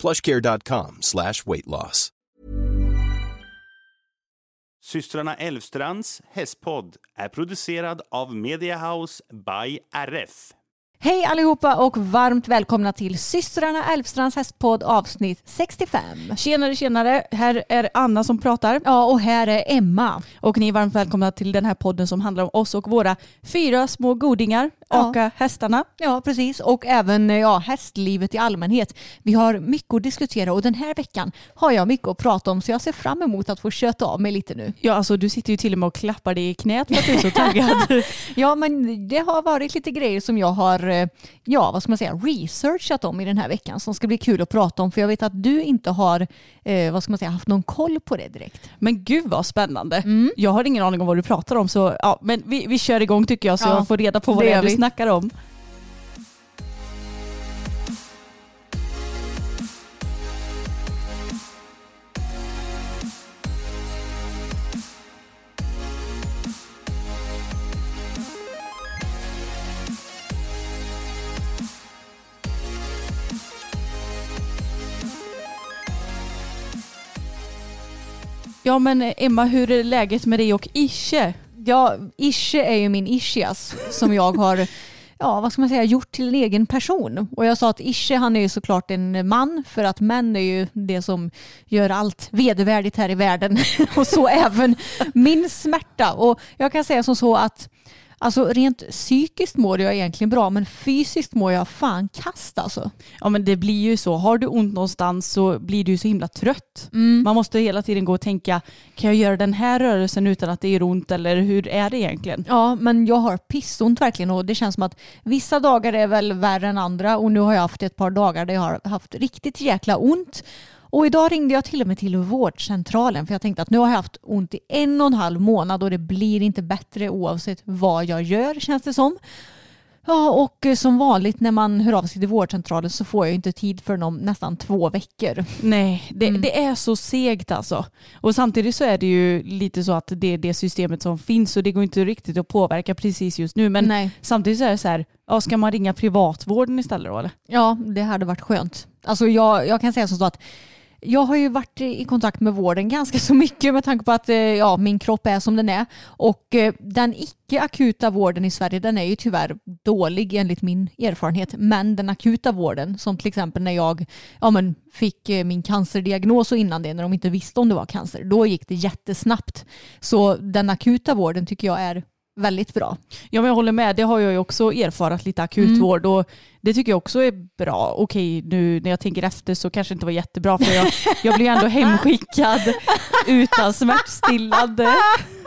plushcare.com slash weight loss. Systrarna Elvstrands hästpodd är producerad av Mediahouse by RF. Hej allihopa och varmt välkomna till systrarna Älvstrands hästpodd avsnitt 65. Tjenare, tjenare. Här är Anna som pratar. Ja, och här är Emma. Och ni är varmt välkomna till den här podden som handlar om oss och våra fyra små godingar, Ja. aka hästarna. Ja, precis. Och även ja, hästlivet i allmänhet. Vi har mycket att diskutera och den här veckan har jag mycket att prata om så jag ser fram emot att få köta av mig lite nu. Ja, alltså du sitter ju till och med och klappar dig i knät för att du är så taggad. Ja, men det har varit lite grejer som jag har, eh, ja vad ska man säga, researchat om i den här veckan som ska bli kul att prata om för jag vet att du inte har, eh, vad ska man säga, haft någon koll på det direkt. Men gud vad spännande. Jag har ingen aning om vad du pratar om så ja, men vi, vi kör igång tycker jag så Ja, jag får reda på vad det är du snackar om. Ja men Emma, hur är läget med dig och Ische? Ja, Ische är ju min ischias som jag har ja, vad ska man säga, gjort till en egen person. Och jag sa att Ische han är ju såklart en man för att män är ju det som gör allt vedervärdigt här i världen. och så även min smärta. Och jag kan säga som så att Alltså rent psykiskt mår jag egentligen bra men fysiskt mår jag fan kast alltså. Ja men det blir ju så. Har du ont någonstans så blir du så himla trött. Mm. Man måste hela tiden gå och tänka, kan jag göra den här rörelsen utan att det gör ont eller hur är det egentligen? Ja, men jag har pissont verkligen och det känns som att vissa dagar är väl värre än andra och nu har jag haft ett par dagar där jag har haft riktigt jäkla ont. Och idag ringde jag till och med till vårdcentralen för jag tänkte att nu har jag haft ont i en och en halv månad och det blir inte bättre oavsett vad jag gör känns det som. Ja, och eh, som vanligt när man hör av sig till vårdcentralen så får jag inte tid för om nästan två veckor. Nej, det, Mm. det är så segt alltså. Och samtidigt så är det ju lite så att det är det systemet som finns och det går inte riktigt att påverka precis just nu. Men Nej. samtidigt så är det så här, ja, ska man ringa privatvården istället då eller? Ja, det hade varit skönt. Alltså jag, jag kan säga så att jag har ju varit i kontakt med vården ganska så mycket med tanke på att eh, ja, min kropp är som den är. Och eh, den icke akuta vården i Sverige den är ju tyvärr dålig enligt min erfarenhet. Men den akuta vården, som till exempel när jag ja, men, fick eh, min cancerdiagnos och innan det, när de inte visste om det var cancer, då gick det jättesnabbt. Så den akuta vården tycker jag är väldigt bra. Ja men jag håller med, det har jag ju också erfarat lite akutvård Mm. och det tycker jag också är bra. Okej nu när jag tänker efter så kanske det inte var jättebra för jag, jag blev ändå hemskickad utan smärtstillande.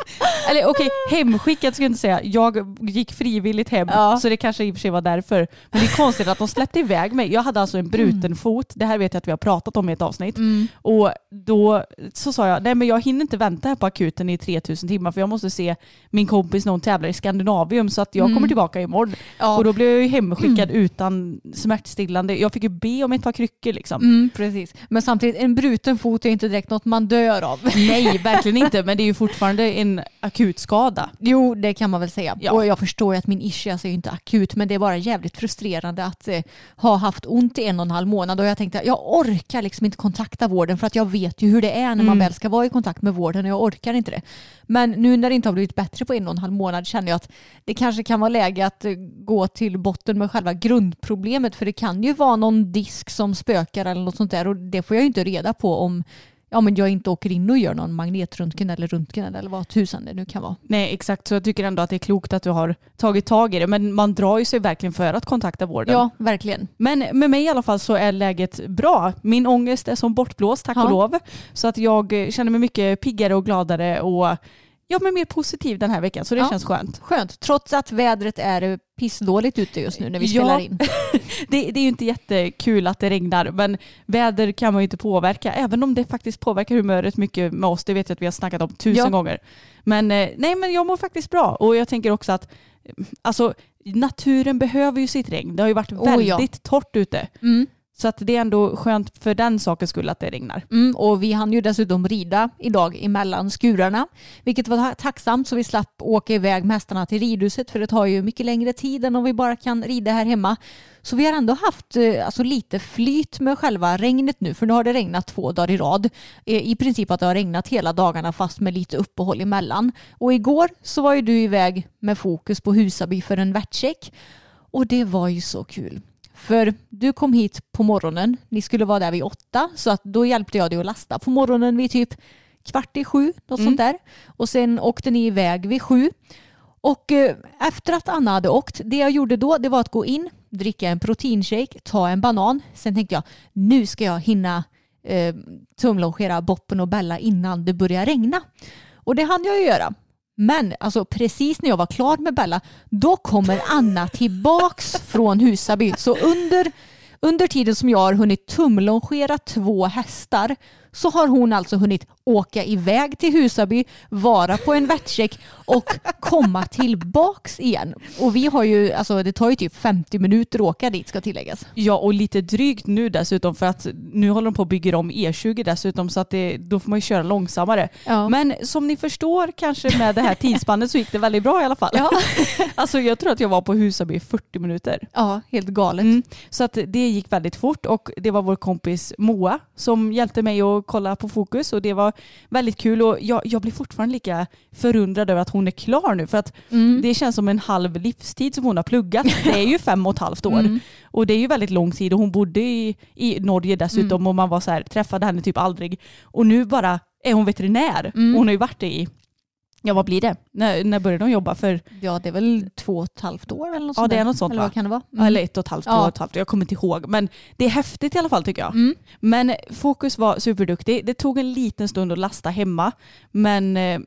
Eller okej, hemskickad ska jag inte säga. Jag gick frivilligt hem Ja. så det kanske i och för sig var därför. Men det är konstigt att de släppte iväg mig. Jag hade alltså en bruten Mm. fot. Det här vet jag att vi har pratat om i ett avsnitt. Och då så sa jag, nej men jag hinner inte vänta här på akuten i 3000 timmar för jag måste se min kompis när hon tävlar i Skandinavium så att jag kommer tillbaka imorgon. Mm. Ja. Och då blev jag ju hemskickad utan smärtstillande. Jag fick ju be om ett par kryckor liksom. Mm, precis. Men samtidigt, en bruten fot är inte direkt något man dör av. Nej, verkligen inte. Men det är ju fortfarande en akut skada. Jo, det kan man väl säga. Ja. Och jag förstår ju att min ischias är ju inte akut, men det är bara jävligt frustrerande att eh, ha haft ont i en och en halv månad. Och jag tänkte, jag orkar liksom inte kontakta vården för att jag vet ju hur det är när man väl ska vara i kontakt med vården och jag orkar inte det. Men nu när det inte har blivit bättre på en och en halv månad känner jag att det kanske kan vara läge att eh, gå till botten med själva grundproblemet för det kan ju vara någon disk som spökar eller något sånt där och det får jag ju inte reda på om ja, men jag inte åker in och gör någon magnetröntgen eller röntgen eller vad tusan det nu kan vara. Nej exakt, så jag tycker ändå att det är klokt att du har tagit tag i det. Men man drar ju sig verkligen för att kontakta vården. Ja, verkligen. Men med mig i alla fall så är läget bra. Min ångest är som bortblåst, tack Ja. och lov. Så att jag känner mig mycket piggare och gladare och ja, men mer positiv den här veckan. Så det Ja. känns skönt. Skönt, trots att vädret är pissdåligt ute just nu när vi Ja. spelar in. Det, det är ju inte jättekul att det regnar, men väder kan man ju inte påverka. Även om det faktiskt påverkar humöret mycket med oss. Det vet jag att vi har snackat om tusen Ja. gånger. Men eh, nej, men jag mår faktiskt bra. Och jag tänker också att alltså, naturen behöver ju sitt regn. Det har ju varit Oh, ja. väldigt torrt ute. Mm. Så att det är ändå skönt för den sakens skull att det regnar. Mm, och vi hann ju dessutom rida idag emellan skurarna, vilket var tacksamt så vi slapp åka iväg med hästarna till ridhuset för det tar ju mycket längre tid än om vi bara kan rida här hemma. Så vi har ändå haft eh, alltså, lite flyt med själva regnet nu för nu har det regnat två dagar i rad. Eh, I princip att det har regnat hela dagarna fast med lite uppehåll emellan. Och igår så var ju du iväg med fokus på Husaby för en värtcheck och det var ju så kul. För du kom hit på morgonen, ni skulle vara där vid åtta, så att då hjälpte jag dig att lasta på morgonen vid typ kvart i sju, något sånt där. Och sen åkte ni iväg vid sju. Och eh, efter att Anna hade åkt, det jag gjorde då det var att gå in, dricka en proteinshake, ta en banan. Sen tänkte jag, nu ska jag hinna eh, tumlongera Boppen och Bella innan det börjar regna. Och det hann jag ju göra. Men alltså precis när jag var klar med Bella, då kommer Anna tillbaks från Husaby. Så under, under tiden som jag har hunnit tumlongera två hästar så har hon alltså hunnit åka iväg till Husaby, vara på en vettcheck och komma tillbaks igen. Och vi har ju, alltså det tar ju typ 50 minuter att åka dit ska tilläggas. Ja, och lite drygt nu dessutom för att nu håller de på att bygga om E20 dessutom så att det, då får man ju köra långsammare. Ja. Men som ni förstår kanske med det här tidsspannet så gick det väldigt bra i alla fall. Ja. alltså jag tror att jag var på Husaby i 40 minuter. Ja, helt galet. Mm. Så att det gick väldigt fort och det var vår kompis Moa som hjälpte mig att kolla på fokus och det var väldigt kul och jag, jag blir fortfarande lika förundrad över att hon är klar nu för att Mm. det känns som en halv livstid som hon har pluggat. Det är ju fem och ett halvt år Mm. och det är ju väldigt lång tid och hon bodde i, i Norge dessutom Mm. och man var så här, träffade henne typ aldrig och nu bara är hon veterinär. Mm. Och hon har ju varit det i, ja vad blir det? När, när började hon jobba? För, Ja, det är väl två och ett halvt år eller något Ja, sånt det är något sånt, Eller va? vad kan det vara? Mm. Eller ett och ett halvt, två Ja. och ett halvt, jag kommer inte ihåg. Men det är häftigt i alla fall tycker jag. Mm. Men Fokus var superduktig. Det tog en liten stund att lasta hemma. Men eh,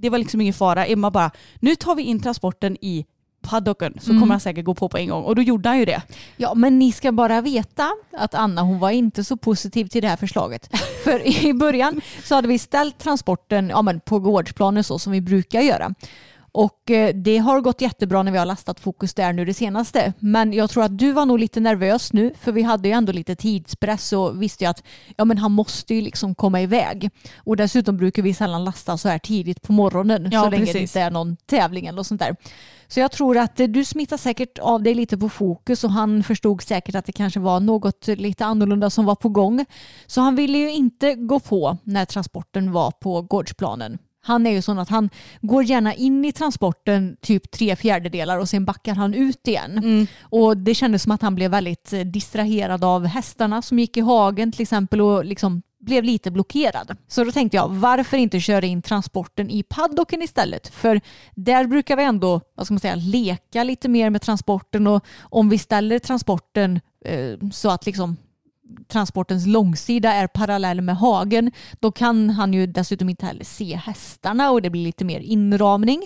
det var liksom ingen fara. Emma bara, nu tar vi in transporten i paddocken så Mm. kommer han säkert gå på på en gång. Och då gjorde han ju det. Ja, men ni ska bara veta att Anna hon var inte så positiv till det här förslaget. För i början så hade vi ställt transporten ja, men på gårdsplanen så som vi brukar göra. Och eh, det har gått jättebra när vi har lastat fokus där nu det senaste. Men jag tror att du var nog lite nervös nu för vi hade ju ändå lite tidspress och visste ju att ja, men han måste ju liksom komma iväg. Och dessutom brukar vi sällan lasta så här tidigt på morgonen Ja, så länge det precis. inte är någon tävling eller sånt där. Så jag tror att eh, du smittar säkert av dig lite på fokus och han förstod säkert att det kanske var något lite annorlunda som var på gång. Så han ville ju inte gå på när transporten var på gårdsplanen. Han är ju sån att han går gärna in i transporten typ tre fjärdedelar och sen backar han ut igen. Och det kändes som att han blev väldigt eh, distraherad av hästarna som gick i hagen till exempel och liksom blev lite blockerad. Så då tänkte jag, varför inte köra in transporten i paddocken istället? För där brukar vi ändå, vad ska man säga, leka lite mer med transporten och om vi ställer transporten eh, så att liksom transportens långsida är parallell med hagen, då kan han ju dessutom inte heller se hästarna och det blir lite mer inramning.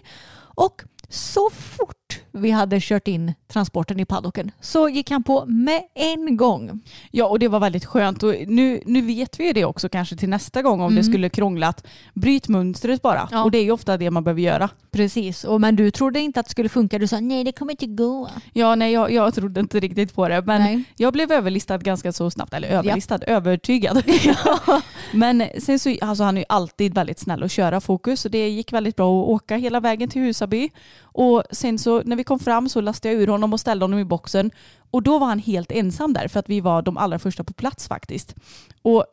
Och så fort vi hade kört in transporten i paddocken så gick han på med en gång. Ja och det var väldigt skönt och nu, nu vet vi ju det också kanske till nästa gång om det skulle krångla att bryt mönstret bara. Mm. Ja. Och det är ju ofta det man behöver göra. Precis, och, men du trodde inte att det skulle funka. Du sa nej det kommer inte gå. Ja nej jag, jag trodde inte riktigt på det men Nej. jag blev överlistad ganska så snabbt. Eller överlistad, övertygad. men sen så, alltså han är ju alltid väldigt snäll att köra fokus och det gick väldigt bra att åka hela vägen till Husaby. Och sen så när vi kom fram så lastade jag ur honom och ställde honom i boxen och då var han helt ensam där för att vi var de allra första på plats faktiskt. Och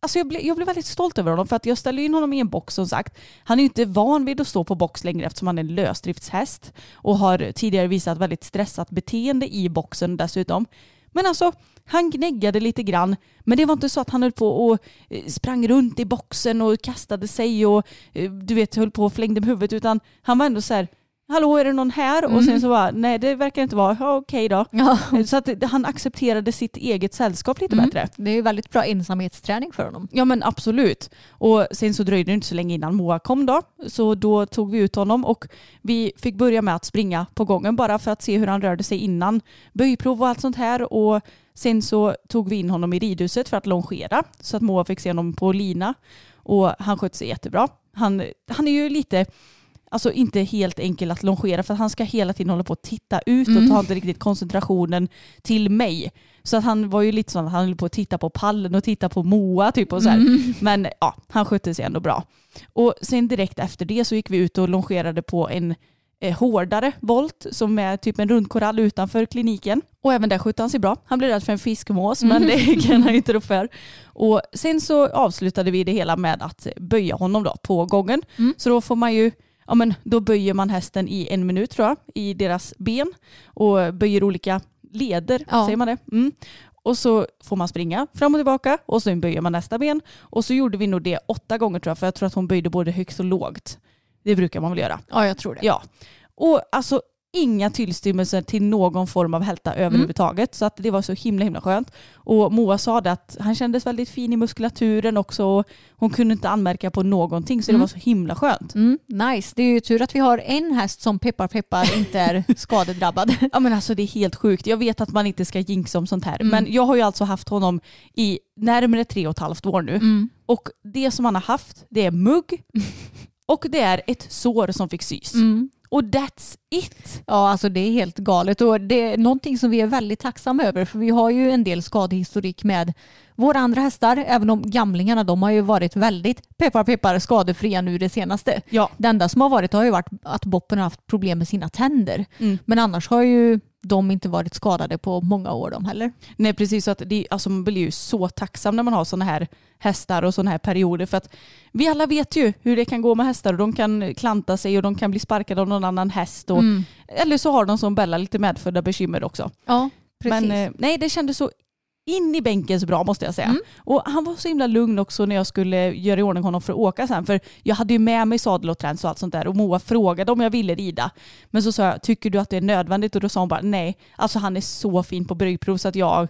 Alltså jag, blev, jag blev väldigt stolt över honom för att jag ställde in honom i en box som sagt. Han är ju inte van vid att stå på box längre eftersom han är en lösdriftshäst och har tidigare visat väldigt stressat beteende i boxen dessutom. Men alltså, han gnäggade lite grann. Men det var inte så att han höll på och eh, sprang runt i boxen och kastade sig och eh, du vet höll på och flängde med huvudet. Utan han var ändå så här, hallå är det någon här? Och sen så bara, nej det verkar inte vara, ja, okej då. Ja. Så att han accepterade sitt eget sällskap lite Mm. bättre. Det är ju väldigt bra ensamhetsträning för honom. Ja men absolut. Och sen så dröjde det inte så länge innan Moa kom då. Så då tog vi ut honom och vi fick börja med att springa på gången bara för att se hur han rörde sig innan böjprov och allt sånt här. Och sen så tog vi in honom i ridhuset för att longera så att Moa fick se honom på lina. Och han skötte sig jättebra. Han, han är ju lite Alltså inte helt enkel att longera för att han ska hela tiden hålla på att titta ut och ta inte riktigt koncentrationen till mig. Så att han var ju lite sån att han höll på att titta på pallen och titta på Moa typ och så här. Men ja, han skötte sig ändå bra. Och sen direkt efter det så gick vi ut och longerade på en eh, hårdare volt som är typ en rundkorall utanför kliniken. Och även där skötte han sig bra. Han blev rädd för en fiskmås men det kan han inte rå för. Och sen så avslutade vi det hela med att böja honom då på gången. Så då får man ju Ja, men då böjer man hästen i en minut tror jag, i deras ben och böjer olika leder, Ja. säger man det? Mm. Och så får man springa fram och tillbaka och sen böjer man nästa ben. Och så gjorde vi nog det åtta gånger tror jag, för jag tror att hon böjde både högt och lågt. Det brukar man väl göra. Ja, jag tror det. Ja. Och alltså inga tillstymmelser till någon form av hälta överhuvudtaget. Så att det var så himla himla skönt. Och Moa sa det att han kändes väldigt fin i muskulaturen också. Och hon kunde inte anmärka på någonting så det var så himla skönt. Mm, nice. Det är ju tur att vi har en häst som peppar peppar inte är skadedrabbad. Ja men alltså det är helt sjukt. Jag vet att man inte ska jinxa om sånt här. Men jag har ju alltså haft honom i närmare tre och ett halvt år nu. Och det som han har haft det är mugg och det är ett sår som fick sys. Och that's it. Ja, alltså det är helt galet och det är någonting som vi är väldigt tacksamma över för vi har ju en del skadehistorik med våra andra hästar, även om gamlingarna de har ju varit väldigt peppar peppar skadefria nu det senaste. Ja. Det enda som har varit har ju varit att Boppen har haft problem med sina tänder. Mm. Men annars har ju de inte varit skadade på många år de heller. Nej precis, så att det, alltså man blir ju så tacksam när man har sådana här hästar och sådana här perioder. För att vi alla vet ju hur det kan gå med hästar och de kan klanta sig och de kan bli sparkade av någon annan häst. Och, Eller så har de som Bella lite medfödda bekymmer också. Ja, precis. Men eh, nej, det kändes så in i bänken så bra måste jag säga. Och han var så himla lugn också när jag skulle göra i ordning honom för att åka sen. För jag hade ju med mig sadel och träns och allt sånt där och Moa frågade om jag ville rida. Men så sa jag, tycker du att det är nödvändigt? Och då sa hon bara, nej. Alltså han är så fin på bryggprov så att jag,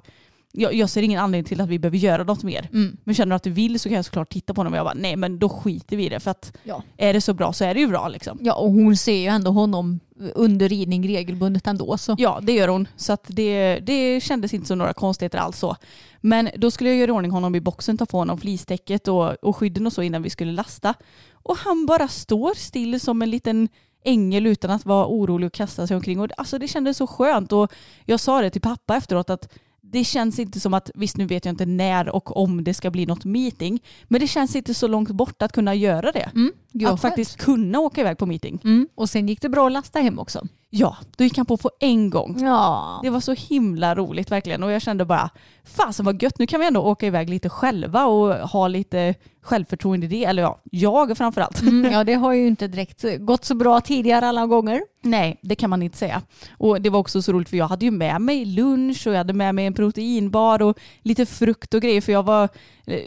jag, jag ser ingen anledning till att vi behöver göra något mer. Men känner du att du vill så kan jag såklart titta på honom. Och jag bara, nej men då skiter vi i det. För att Ja. är det så bra så är det ju bra liksom. ja, och hon ser ju ändå honom under ridning regelbundet ändå. Så. Ja, det gör hon. Så att det, det kändes inte som några konstigheter alls så. Men då skulle jag göra i ordning honom i boxen, ta på honom flistäcket och, och skydden och så innan vi skulle lasta. Och han bara står still som en liten ängel utan att vara orolig och kasta sig omkring. Och det- alltså det kändes så skönt. Och jag sa det till pappa efteråt att det känns inte som att, visst nu vet jag inte när och om det ska bli något meeting, men det känns inte så långt bort att kunna göra det. Mm, att faktiskt kunna åka iväg på meeting. Mm. Och sen gick det bra att lasta hem också. Ja, då gick han på på en gång. Ja. Det var så himla roligt verkligen och jag kände bara fasen vad gött, nu kan vi ändå åka iväg lite själva och ha lite självförtroende i det. Eller ja, jag framförallt. Mm, ja, det har ju inte direkt gått så bra tidigare alla gånger. Nej, det kan man inte säga. Och det var också så roligt för jag hade ju med mig lunch och jag hade med mig en proteinbar och lite frukt och grejer för jag var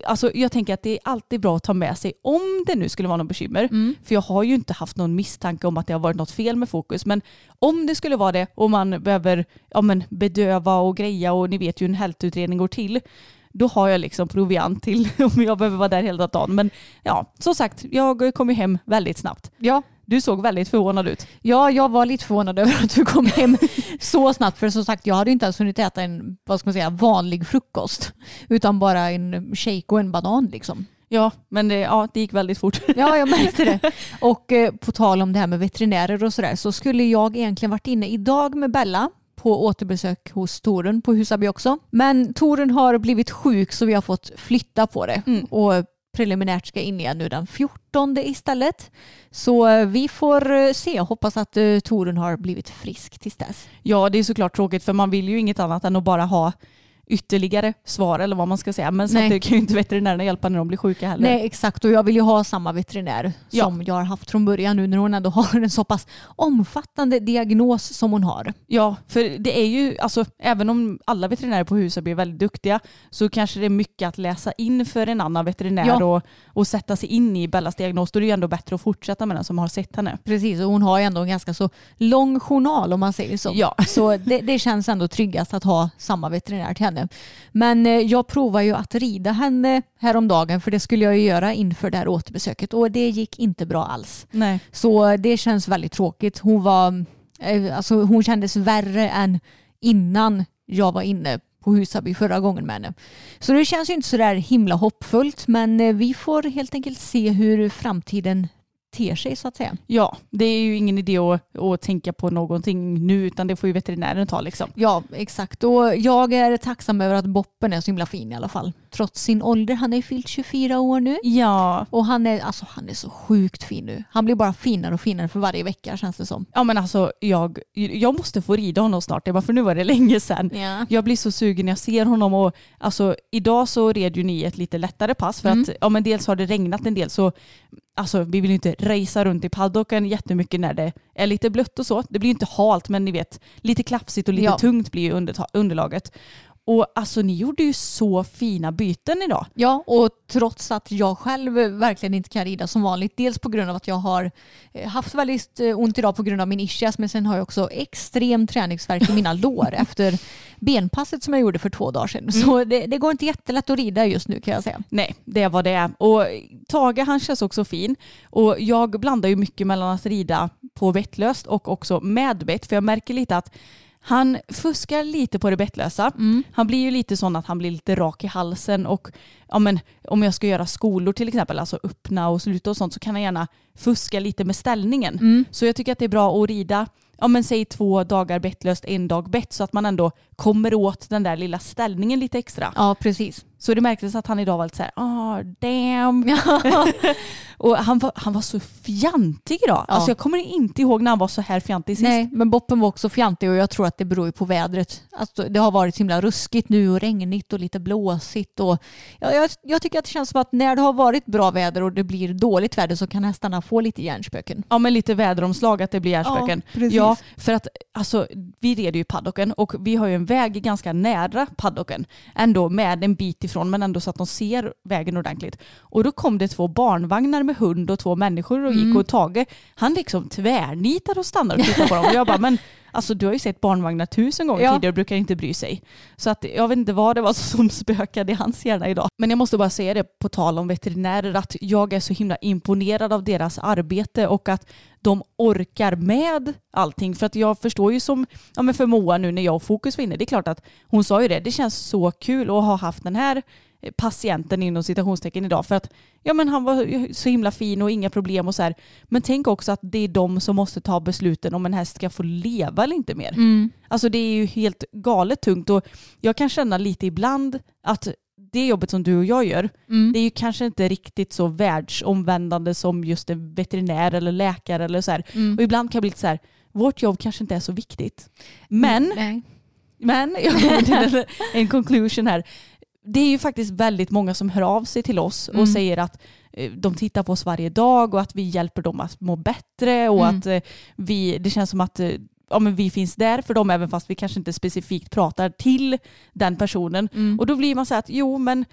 Alltså jag tänker att det är alltid bra att ta med sig om det nu skulle vara något bekymmer. För jag har ju inte haft någon misstanke om att det har varit något fel med fokus. Men om det skulle vara det och man behöver ja, men bedöva och greja och ni vet ju hur en hälsoutredning går till. Då har jag liksom proviant till om jag behöver vara där hela dagen. Men ja, som sagt, jag kom ju hem väldigt snabbt. Ja. Du såg väldigt förvånad ut. Ja, jag var lite förvånad över att du kom hem så snabbt. För som sagt, jag hade inte ens hunnit äta en vad ska man säga, vanlig frukost. Utan bara en shake och en banan liksom. Ja, men det, ja, det gick väldigt fort. Ja, jag märkte det. Och eh, på tal om det här med veterinärer och sådär så skulle jag egentligen varit inne idag med Bella på återbesök hos Torun på Husaby också. Men Torun har blivit sjuk så vi har fått flytta på det. Och preliminärt ska in igen nu den 14 istället. Så eh, vi får eh, se. Hoppas att eh, Torun har blivit frisk tills dess. Ja, det är såklart tråkigt för man vill ju inget annat än att bara ha ytterligare svar eller vad man ska säga. Men samtidigt kan ju inte veterinärerna hjälpa när de blir sjuka heller. Nej exakt och jag vill ju ha samma veterinär Ja. som jag har haft från början nu när hon ändå har en så pass omfattande diagnos som hon har. Ja, för det är ju, alltså även om alla veterinärer på huset blir väldigt duktiga så kanske det är mycket att läsa in för en annan veterinär Ja. och, och sätta sig in i Bellas diagnos. Då är det ju ändå bättre att fortsätta med den som har sett henne. Precis och hon har ju ändå en ganska så lång journal om man säger så. Ja. Så det, det känns ändå tryggast att ha samma veterinär till henne. Men eh, jag provar ju att rida henne häromdagen för det skulle jag ju göra inför det här återbesöket och det gick inte bra alls. Nej. Så det känns väldigt tråkigt. Hon, var, eh, alltså hon kändes värre än innan jag var inne på Husaby förra gången med henne. Så det känns ju inte så där himla hoppfullt men eh, vi får helt enkelt se hur framtiden ter sig så att säga. Ja, det är ju ingen idé att, att tänka på någonting nu utan det får ju veterinären ta liksom. Ja, exakt. Och jag är tacksam över att Boppen är så himla fin i alla fall. Trots sin ålder. Han är ju fyllt 24 år nu. Ja, Och han är, alltså, han är så sjukt fin nu. Han blir bara finare och finare för varje vecka känns det som. ja men alltså jag, jag måste få rida honom snart. Det var för nu var det länge sedan. Ja. Jag blir så sugen när jag ser honom och alltså idag så red ju ni ett lite lättare pass för Mm. att ja men dels har det regnat en del så alltså vi vill ju inte racea runt i paddocken jättemycket när det är lite blött och så. Det blir ju inte halt men ni vet lite klafsigt och lite Ja. tungt blir ju underlaget. Och alltså ni gjorde ju så fina byten idag. Ja, och trots att jag själv verkligen inte kan rida som vanligt. Dels på grund av att jag har eh, haft väldigt eh, ont idag på grund av min ischias men sen har jag också extrem träningsvärk i mina lår efter benpasset som jag gjorde för två dagar sedan. Så det, det går inte jättelätt att rida just nu kan jag säga. Nej, det vad det. Och Tage han känns också fin. Och jag blandar ju mycket mellan att rida på vettlöst och också med bett. För jag märker lite att han fuskar lite på det bettlösa. Han blir ju lite sån att han blir lite rak i halsen och ja, men, om jag ska göra skolor till exempel, alltså öppna och sluta och sånt så kan han gärna fuska lite med ställningen. Så jag tycker att det är bra att rida ja men säg två dagar bettlöst, en dag bett så att man ändå kommer åt den där lilla ställningen lite extra. Ja, precis. Så det märktes att han idag var lite såhär, ah damn. och han var, han var så fjantig idag. Ja. Alltså jag kommer inte ihåg när han var så här fjantig sist. Nej, men Boppen var också fjantig och jag tror att det beror på vädret. Alltså, det har varit så himla ruskigt nu och regnigt och lite blåsigt. Och, ja, jag, jag tycker att det känns som att när det har varit bra väder och det blir dåligt väder så kan hästarna få lite hjärnspöken. Ja men lite väderomslag att det blir hjärnspöken. Ja, precis. ja, för att alltså, vi reder ju paddocken och vi har ju en väg ganska nära paddocken. Ändå med en bit ifrån men ändå så att de ser vägen ordentligt. Och då kom det två barnvagnar med hund och två människor och gick Mm. och Tage han liksom tvärnitar och stannar och tittar på dem. Och jag bara men alltså du har ju sett barnvagnar tusen gånger Ja. tidigare och brukar inte bry sig. Så att jag vet inte vad det var som spökade i hans hjärna idag. Men jag måste bara säga det på tal om veterinärer att jag är så himla imponerad av deras arbete och att de orkar med allting. För att jag förstår ju som ja men för Moa nu när jag och Fokus var inne, det är klart att hon sa ju det, det känns så kul att ha haft den här patienten inom citationstecken idag för att ja men han var så himla fin och inga problem och så här. Men tänk också att det är de som måste ta besluten om en häst ska få leva eller inte mer. Alltså det är ju helt galet tungt och jag kan känna lite ibland att det jobbet som du och jag gör, det är ju kanske inte riktigt så världsomvändande som just en veterinär eller läkare eller så här. Och ibland kan jag bli lite så här, vårt jobb kanske inte är så viktigt. Men, Nej. men jag kommer till en, en conclusion här. Det är ju faktiskt väldigt många som hör av sig till oss och Mm. säger att eh, de tittar på oss varje dag och att vi hjälper dem att må bättre och Mm. att eh, vi, det känns som att eh, ja, men vi finns där för dem även fast vi kanske inte specifikt pratar till den personen. Mm. Och då blir man så här att jo men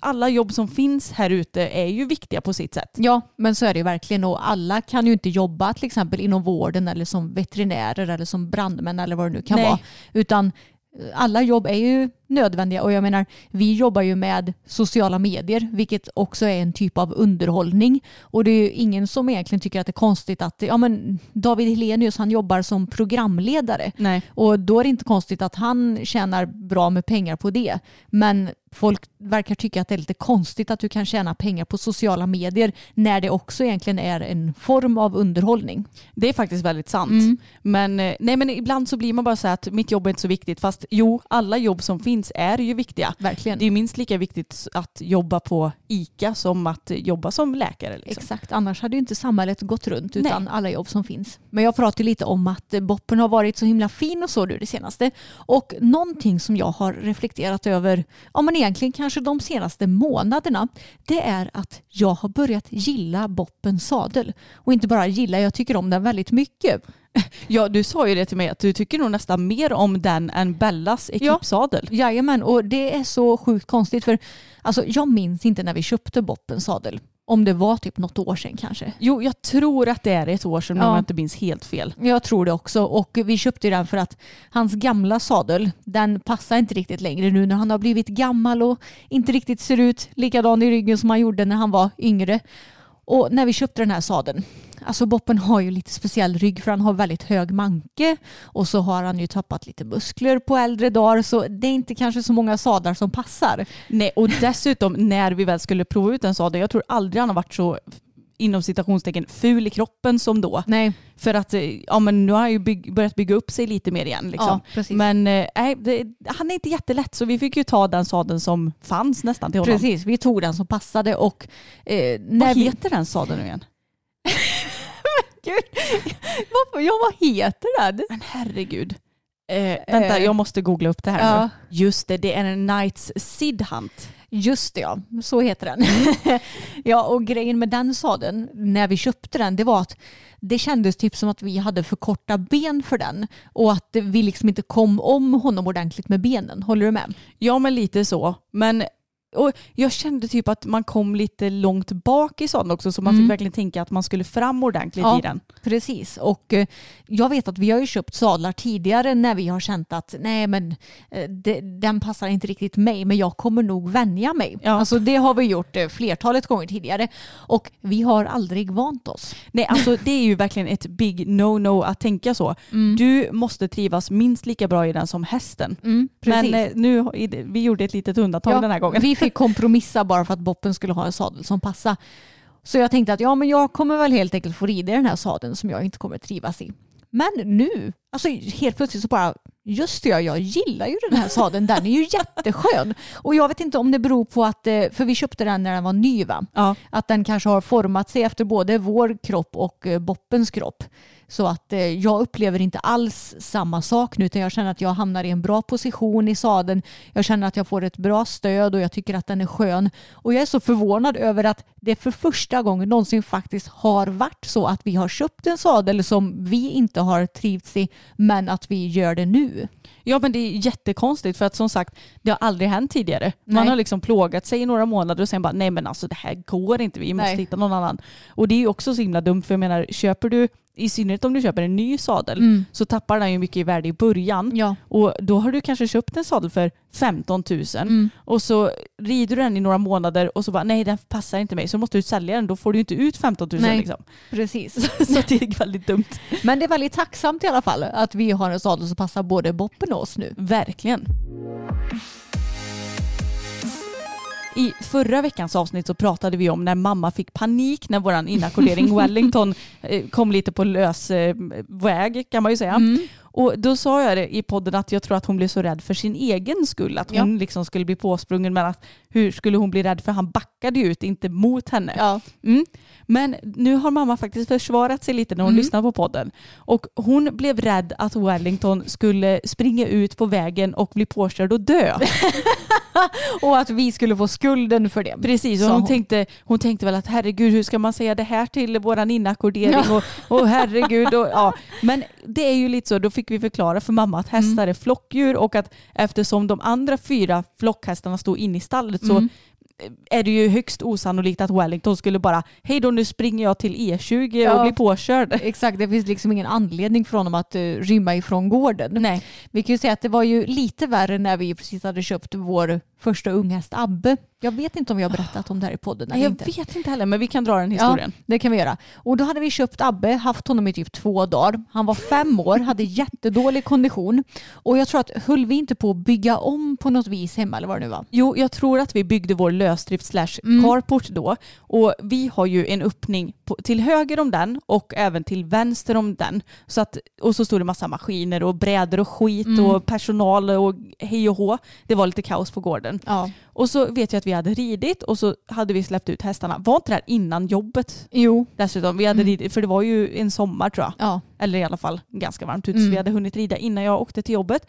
alla jobb som finns här ute är ju viktiga på sitt sätt. Ja, men så är det ju verkligen och alla kan ju inte jobba till exempel inom vården eller som veterinärer eller som brandmän eller vad det nu kan Nej. vara. Utan alla jobb är ju nödvändiga och jag menar vi jobbar ju med sociala medier vilket också är en typ av underhållning och det är ju ingen som egentligen tycker att det är konstigt att ja, men David Helenius han jobbar som programledare Nej. och då är det inte konstigt att han tjänar bra med pengar på det. Men folk verkar tycka att det är lite konstigt att du kan tjäna pengar på sociala medier när det också egentligen är en form av underhållning. Det är faktiskt väldigt sant. Mm. Men, eh, nej, men ibland så blir man bara så här att mitt jobb är inte så viktigt fast jo, alla jobb som finns finns är ju viktiga. Verkligen. Det är minst lika viktigt att jobba på ICA som att jobba som läkare. Liksom. Exakt, annars hade ju inte samhället gått runt utan alla jobb som finns. Men jag pratade lite om att Boppen har varit så himla fin och så nu det senaste. Och någonting som jag har reflekterat över, ja men egentligen kanske de senaste månaderna, det är att jag har börjat gilla Boppens sadel. Och inte bara gilla, jag tycker om den väldigt mycket. Ja, du sa ju det till mig att du tycker nog nästan mer om den än Bellas ekipsadel. Ja. Jajamän, och det är så sjukt konstigt för alltså, jag minns inte när vi köpte Boppens sadel. Om det var typ något år sedan kanske. Jo, jag tror att det är ett år sedan Ja. om jag inte minns helt fel. Jag tror det också och vi köpte den för att hans gamla sadel den passar inte riktigt längre nu när han har blivit gammal och inte riktigt ser ut likadan i ryggen som han gjorde när han var yngre. Och när vi köpte den här sadeln, alltså Boppen har ju lite speciell rygg för han har väldigt hög manke och så har han ju tappat lite muskler på äldre dagar så det är inte kanske så många sadlar som passar. Nej, och dessutom när vi väl skulle prova ut en sadel, jag tror aldrig han har varit så inom citationstecken ful i kroppen som då. Nej, För att eh, ja, men nu har han ju bygg, börjat bygga upp sig lite mer igen. Liksom. ja. Men eh, nej, det, han är inte jättelätt så vi fick ju ta den sadeln som fanns nästan till honom. Precis, vi tog den som passade och eh, Vad när vi... heter den sadeln nu igen? Gud, vad, ja, vad heter den? Men herregud. Eh, vänta, Eh, jag måste googla upp det här ja. nu. Just det, det är en Knights Sid Hunt. Just det ja, så heter den. ja och grejen med den sadeln när vi köpte den det var att det kändes typ som att vi hade för korta ben för den och att vi liksom inte kom om honom ordentligt med benen. Håller du med? Ja, men lite så. Men och jag kände typ att man kom lite långt bak i sadeln också så man Mm. fick verkligen tänka att man skulle fram ordentligt Ja. i den. Precis och eh, jag vet att vi har ju köpt sadlar tidigare när vi har känt att nej men eh, den passar inte riktigt mig men jag kommer nog vänja mig. Ja. Alltså det har vi gjort eh, flertalet gånger tidigare och vi har aldrig vant oss. Nej, alltså det är ju verkligen ett big no-no att tänka så. Du måste trivas minst lika bra i den som hästen. Mm, precis. Men eh, nu, vi gjorde ett litet undantag den här gången. Fick kompromissa bara för att Boppen skulle ha en sadel som passade. Så jag tänkte att ja, men jag kommer väl helt enkelt få rida i den här sadeln som jag inte kommer trivas i. Men nu, alltså helt plötsligt så bara, just det, ja, jag gillar ju den här sadeln, den är ju jätteskön. Och jag vet inte om det beror på att, eh, för vi köpte den när den var ny va? Ja. Att den kanske har format sig efter både vår kropp och eh, Boppens kropp. Så att eh, jag upplever inte alls samma sak nu utan jag känner att jag hamnar i en bra position i sadeln. Jag känner att jag får ett bra stöd och jag tycker att den är skön. Och jag är så förvånad över att det för första gången någonsin faktiskt har varit så att vi har köpt en sadel som vi inte har trivts i men att vi gör det nu. Ja men det är jättekonstigt för att som sagt det har aldrig hänt tidigare. Man Nej. har liksom plågat sig i några månader och sen bara nej men alltså det här går inte, vi måste Nej. hitta någon annan. Och det är ju också så himla dumt för jag menar köper du, i synnerhet om du köper en ny sadel Mm. så tappar den ju mycket i värde i början. Ja. Och då har du kanske köpt en sadel för 15 000 Mm. och så rider du den i några månader och så bara nej den passar inte mig så måste du sälja den. Då får du inte ut 15 000 Nej. liksom. Precis. Så det är väldigt dumt. Men det är väldigt tacksamt i alla fall att vi har en sadel som passar både Boppen och oss nu. Verkligen. I förra veckans avsnitt så pratade vi om när mamma fick panik när våran inackordering Wellington eh, kom lite på lös eh, väg kan man ju säga. Mm. Och då sa jag det i podden att jag tror att hon blev så rädd för sin egen skull. Att hon liksom skulle bli påsprungen men att hur skulle hon bli rädd för han backade ju ut, inte mot henne. Ja. Mm. Men nu har mamma faktiskt försvarat sig lite när hon Mm. lyssnar på podden. Och hon blev rädd att Wellington skulle springa ut på vägen och bli påkörd och dö. Och att vi skulle få skulden för det. Precis, och hon, hon. Tänkte, hon tänkte väl att herregud hur ska man säga det här till våran inackordering och, och herregud. Och, ja. Men det är ju lite så, då fick vi förklara för mamma att hästar är flockdjur och att eftersom de andra fyra flockhästarna stod inne i stallet så Mm. är det ju högst osannolikt att Wellington skulle bara hej då nu springer jag till E20 Ja. och blir påkörd. Exakt, det finns liksom ingen anledning för honom att uh, rymma ifrån gården. Nej. Vi kan ju säga att det var ju lite värre när vi precis hade köpt vår första unghäst Abbe. Jag vet inte om vi har berättat om det här i podden Nej, jag inte. vet inte heller men vi kan dra den historien. Ja, det kan vi göra. Och då hade vi köpt Abbe, haft honom i typ två dagar. Han var fem år, hade jättedålig kondition. Och jag tror att höll vi inte på att bygga om på något vis hemma eller vad det nu var? Jo, jag tror att vi byggde vår lösdrift slash Mm. carport då. Och vi har ju en öppning på, till höger om den och även till vänster om den. Så att, och så stod det massa maskiner och brädor och skit Mm. och personal och hej och hå. Det var lite kaos på gården. Ja. Och så vet jag att vi hade ridit och så hade vi släppt ut hästarna. Var inte det här innan jobbet Jo. dessutom? Vi hade ridit, för det var ju en sommar tror jag. Ja. Eller i alla fall ganska varmt ute. Mm. Så vi hade hunnit rida innan jag åkte till jobbet.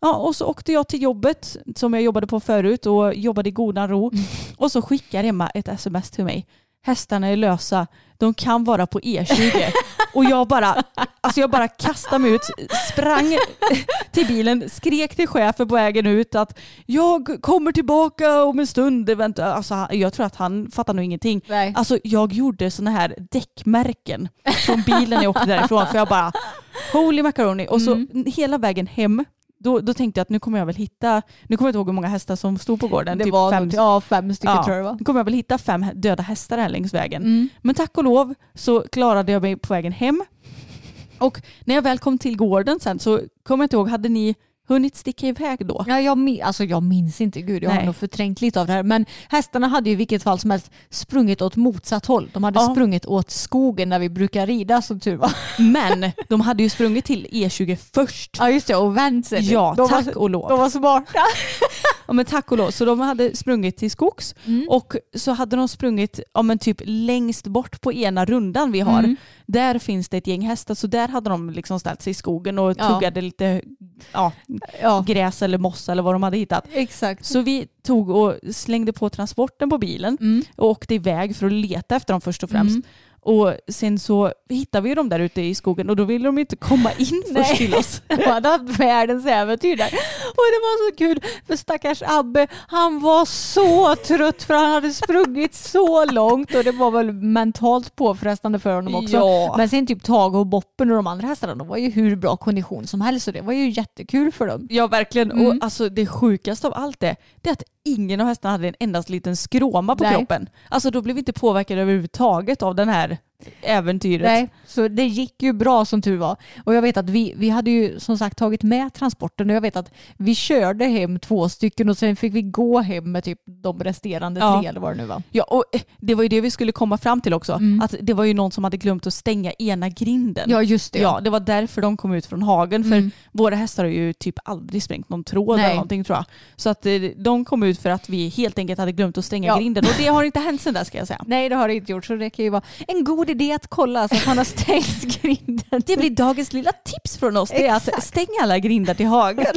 Ja, och så åkte jag till jobbet som jag jobbade på förut och jobbade i godan ro. Och så skickar Emma ett sms till mig. Hästarna är lösa. De kan vara på E20. Och jag bara, alltså jag bara kastade mig ut, sprang till bilen, skrek till chefen på vägen ut att jag kommer tillbaka om en stund. Alltså, jag tror att han fattar nog ingenting. Nej. Alltså jag gjorde sådana här däckmärken från bilen när jag åkte därifrån för jag bara holy macaroni och så hela vägen hem då, då tänkte jag att nu kommer jag väl hitta, nu kommer jag inte ihåg hur många hästar som stod på gården. Det typ var fem, ja, fem stycken ja, tror jag det var. Nu kommer jag väl hitta fem döda hästar här längs vägen. Mm. Men tack och lov så klarade jag mig på vägen hem. Och när jag väl kom till gården sen så kommer jag inte ihåg, hade ni hunnit sticka iväg då? Ja, jag, min- alltså, jag minns inte, gud jag har Nej. nog förträngt lite av det här. Men hästarna hade ju i vilket fall som helst sprungit åt motsatt håll. De hade Ja. sprungit åt skogen där vi brukar rida som tur var. Men de hade ju sprungit till E20 först. Ja just det, och vänt sig. Ja, de tack var, och lov. De var smarta. Ja, men tack och lov. Så de hade sprungit till skogs Mm. och så hade de sprungit ja, men typ längst bort på ena rundan vi har. Mm. Där finns det ett gäng hästar så där hade de liksom ställt sig i skogen och Ja. tuggade lite ja, Ja, gräs eller mossa eller vad de hade hittat. exakt. Så vi tog och slängde på transporten på bilen Mm. och åkte iväg för att leta efter dem först och främst. Och sen så hittade vi dem där ute i skogen och då ville de inte komma in först till oss. De hade haft världens äventyr där. Och det var så kul för stackars Abbe, han var så trött för han hade sprungit så långt och det var väl mentalt påfrestande för honom också. Ja. Men sen typ Tage och Boppen och de andra hästarna, de var ju hur bra kondition som helst och det var ju jättekul för dem. Ja verkligen. Mm. Och alltså det sjukaste av allt det, det är att ingen av hästarna hade en endast liten skråma på Nej. kroppen. Alltså då blev vi inte påverkade överhuvudtaget av den här äventyret. Nej, så det gick ju bra som tur var. Och jag vet att vi, vi hade ju som sagt tagit med transporten och jag vet att vi körde hem två stycken och sen fick vi gå hem med typ de resterande Ja. tre eller vad det nu var. Ja, och eh, det var ju det vi skulle komma fram till också. Mm. Att det var ju någon som hade glömt att stänga ena grinden. Ja just det. Ja, det var därför de kom ut från hagen. För Mm. våra hästar har ju typ aldrig sprängt någon tråd Nej. eller någonting tror jag. Så att eh, de kom ut för att vi helt enkelt hade glömt att stänga Ja. grinden. Och det har inte hänt sedan dess ska jag säga. Nej det har det inte gjort så det kan ju vara en god idé att kolla så att man har stängt grinden. Det blir dagens lilla tips från oss. Det är att stänga alla grindar till hagen.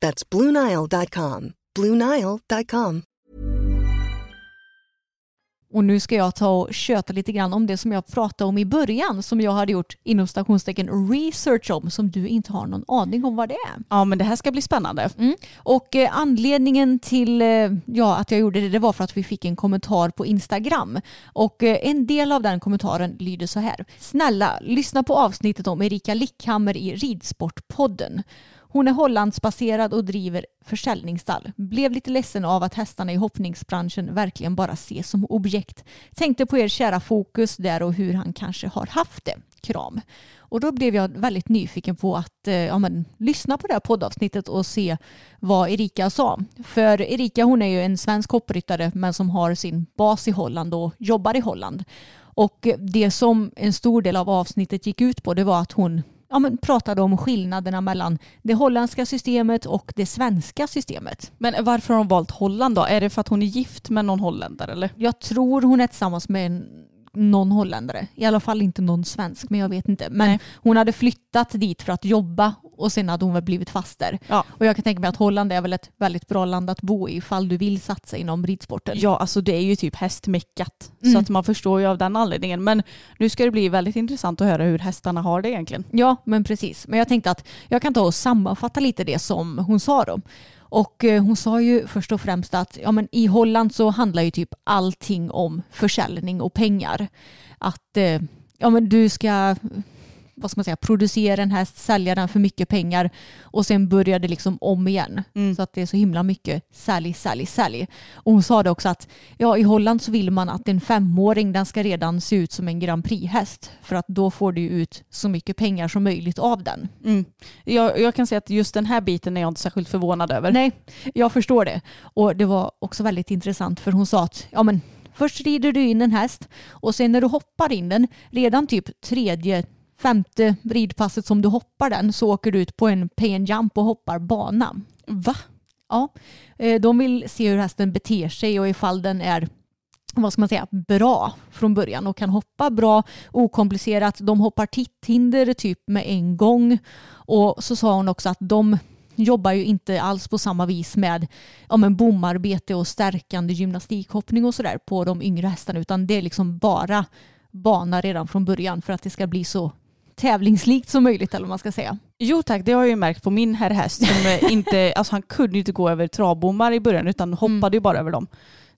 That's BlueNile.com. BlueNile.com. Och nu ska jag ta och köta lite grann om det som jag pratade om i början som jag hade gjort inom stationstecken research om som du inte har någon aning om vad det är. Ja men det här ska bli spännande. Mm. Och eh, anledningen till eh, ja, att jag gjorde det, det var för att vi fick en kommentar på Instagram. Och eh, en del av den kommentaren lyder så här. Snälla, lyssna på avsnittet om Erika Lickhammer i Ridsportpodden. Hon är Hollandsbaserad och driver försäljningsstall. Blev lite ledsen av att hästarna i hoppningsbranschen verkligen bara ses som objekt. Tänkte på er kära fokus där och hur han kanske har haft det. Kram. Och då blev jag väldigt nyfiken på att eh, ja, men, lyssna på det här poddavsnittet och se vad Erika sa. För Erika hon är ju en svensk hoppryttare men som har sin bas i Holland och jobbar i Holland. Och det som en stor del av avsnittet gick ut på det var att hon ja, men pratade om skillnaderna mellan det holländska systemet och det svenska systemet. Men varför har hon valt Holland då? Är det för att hon är gift med någon holländare eller? Jag tror hon är tillsammans med en någon holländare. I alla fall inte någon svensk, men jag vet inte. Men Nej. hon hade flyttat dit för att jobba och sen hade hon väl blivit fast där. Ja. Och jag kan tänka mig att Holland är väl ett väldigt bra land att bo i ifall du vill satsa inom ridsporten. Ja, alltså det är ju typ hästmeckat. Mm. Så att man förstår ju av den anledningen. Men nu ska det bli väldigt intressant att höra hur hästarna har det egentligen. Ja, men precis. Men jag tänkte att jag kan ta och sammanfatta lite det som hon sa då. Och eh, hon sa ju först och främst att ja, men i Holland så handlar ju typ allting om försäljning och pengar. Att eh, ja, men du ska vad ska man säga, producera en häst, sälja den för mycket pengar och sen börjar det liksom om igen. Mm. Så att det är så himla mycket sälj, sälj, sälj. Och hon sa det också att ja, i Holland så vill man att en femåring den ska redan se ut som en Grand Prix-häst för att då får du ut så mycket pengar som möjligt av den. Mm. Jag, jag kan säga att just den här biten är jag inte särskilt förvånad över. Nej, jag förstår det. Och det var också väldigt intressant för hon sa att ja, men först rider du in en häst och sen när du hoppar in den, redan typ tredje, femte ridpasset som du hoppar den så åker du ut på en pay and jump och hoppar bana. Va? Ja, eh, de vill se hur hästen beter sig och ifall den är vad ska man säga, bra från början och kan hoppa bra, okomplicerat. De hoppar titthinder typ med en gång. Och så sa hon också att de jobbar ju inte alls på samma vis med ja, men bomarbete och stärkande gymnastikhoppning och sådär på de yngre hästarna utan det är liksom bara bana redan från början för att det ska bli så tävlingslikt som möjligt eller vad man ska säga. Jo tack, det har jag ju märkt på min herr häst. Som eh, inte, alltså han kunde ju inte gå över travbommar i början utan hoppade ju bara över dem.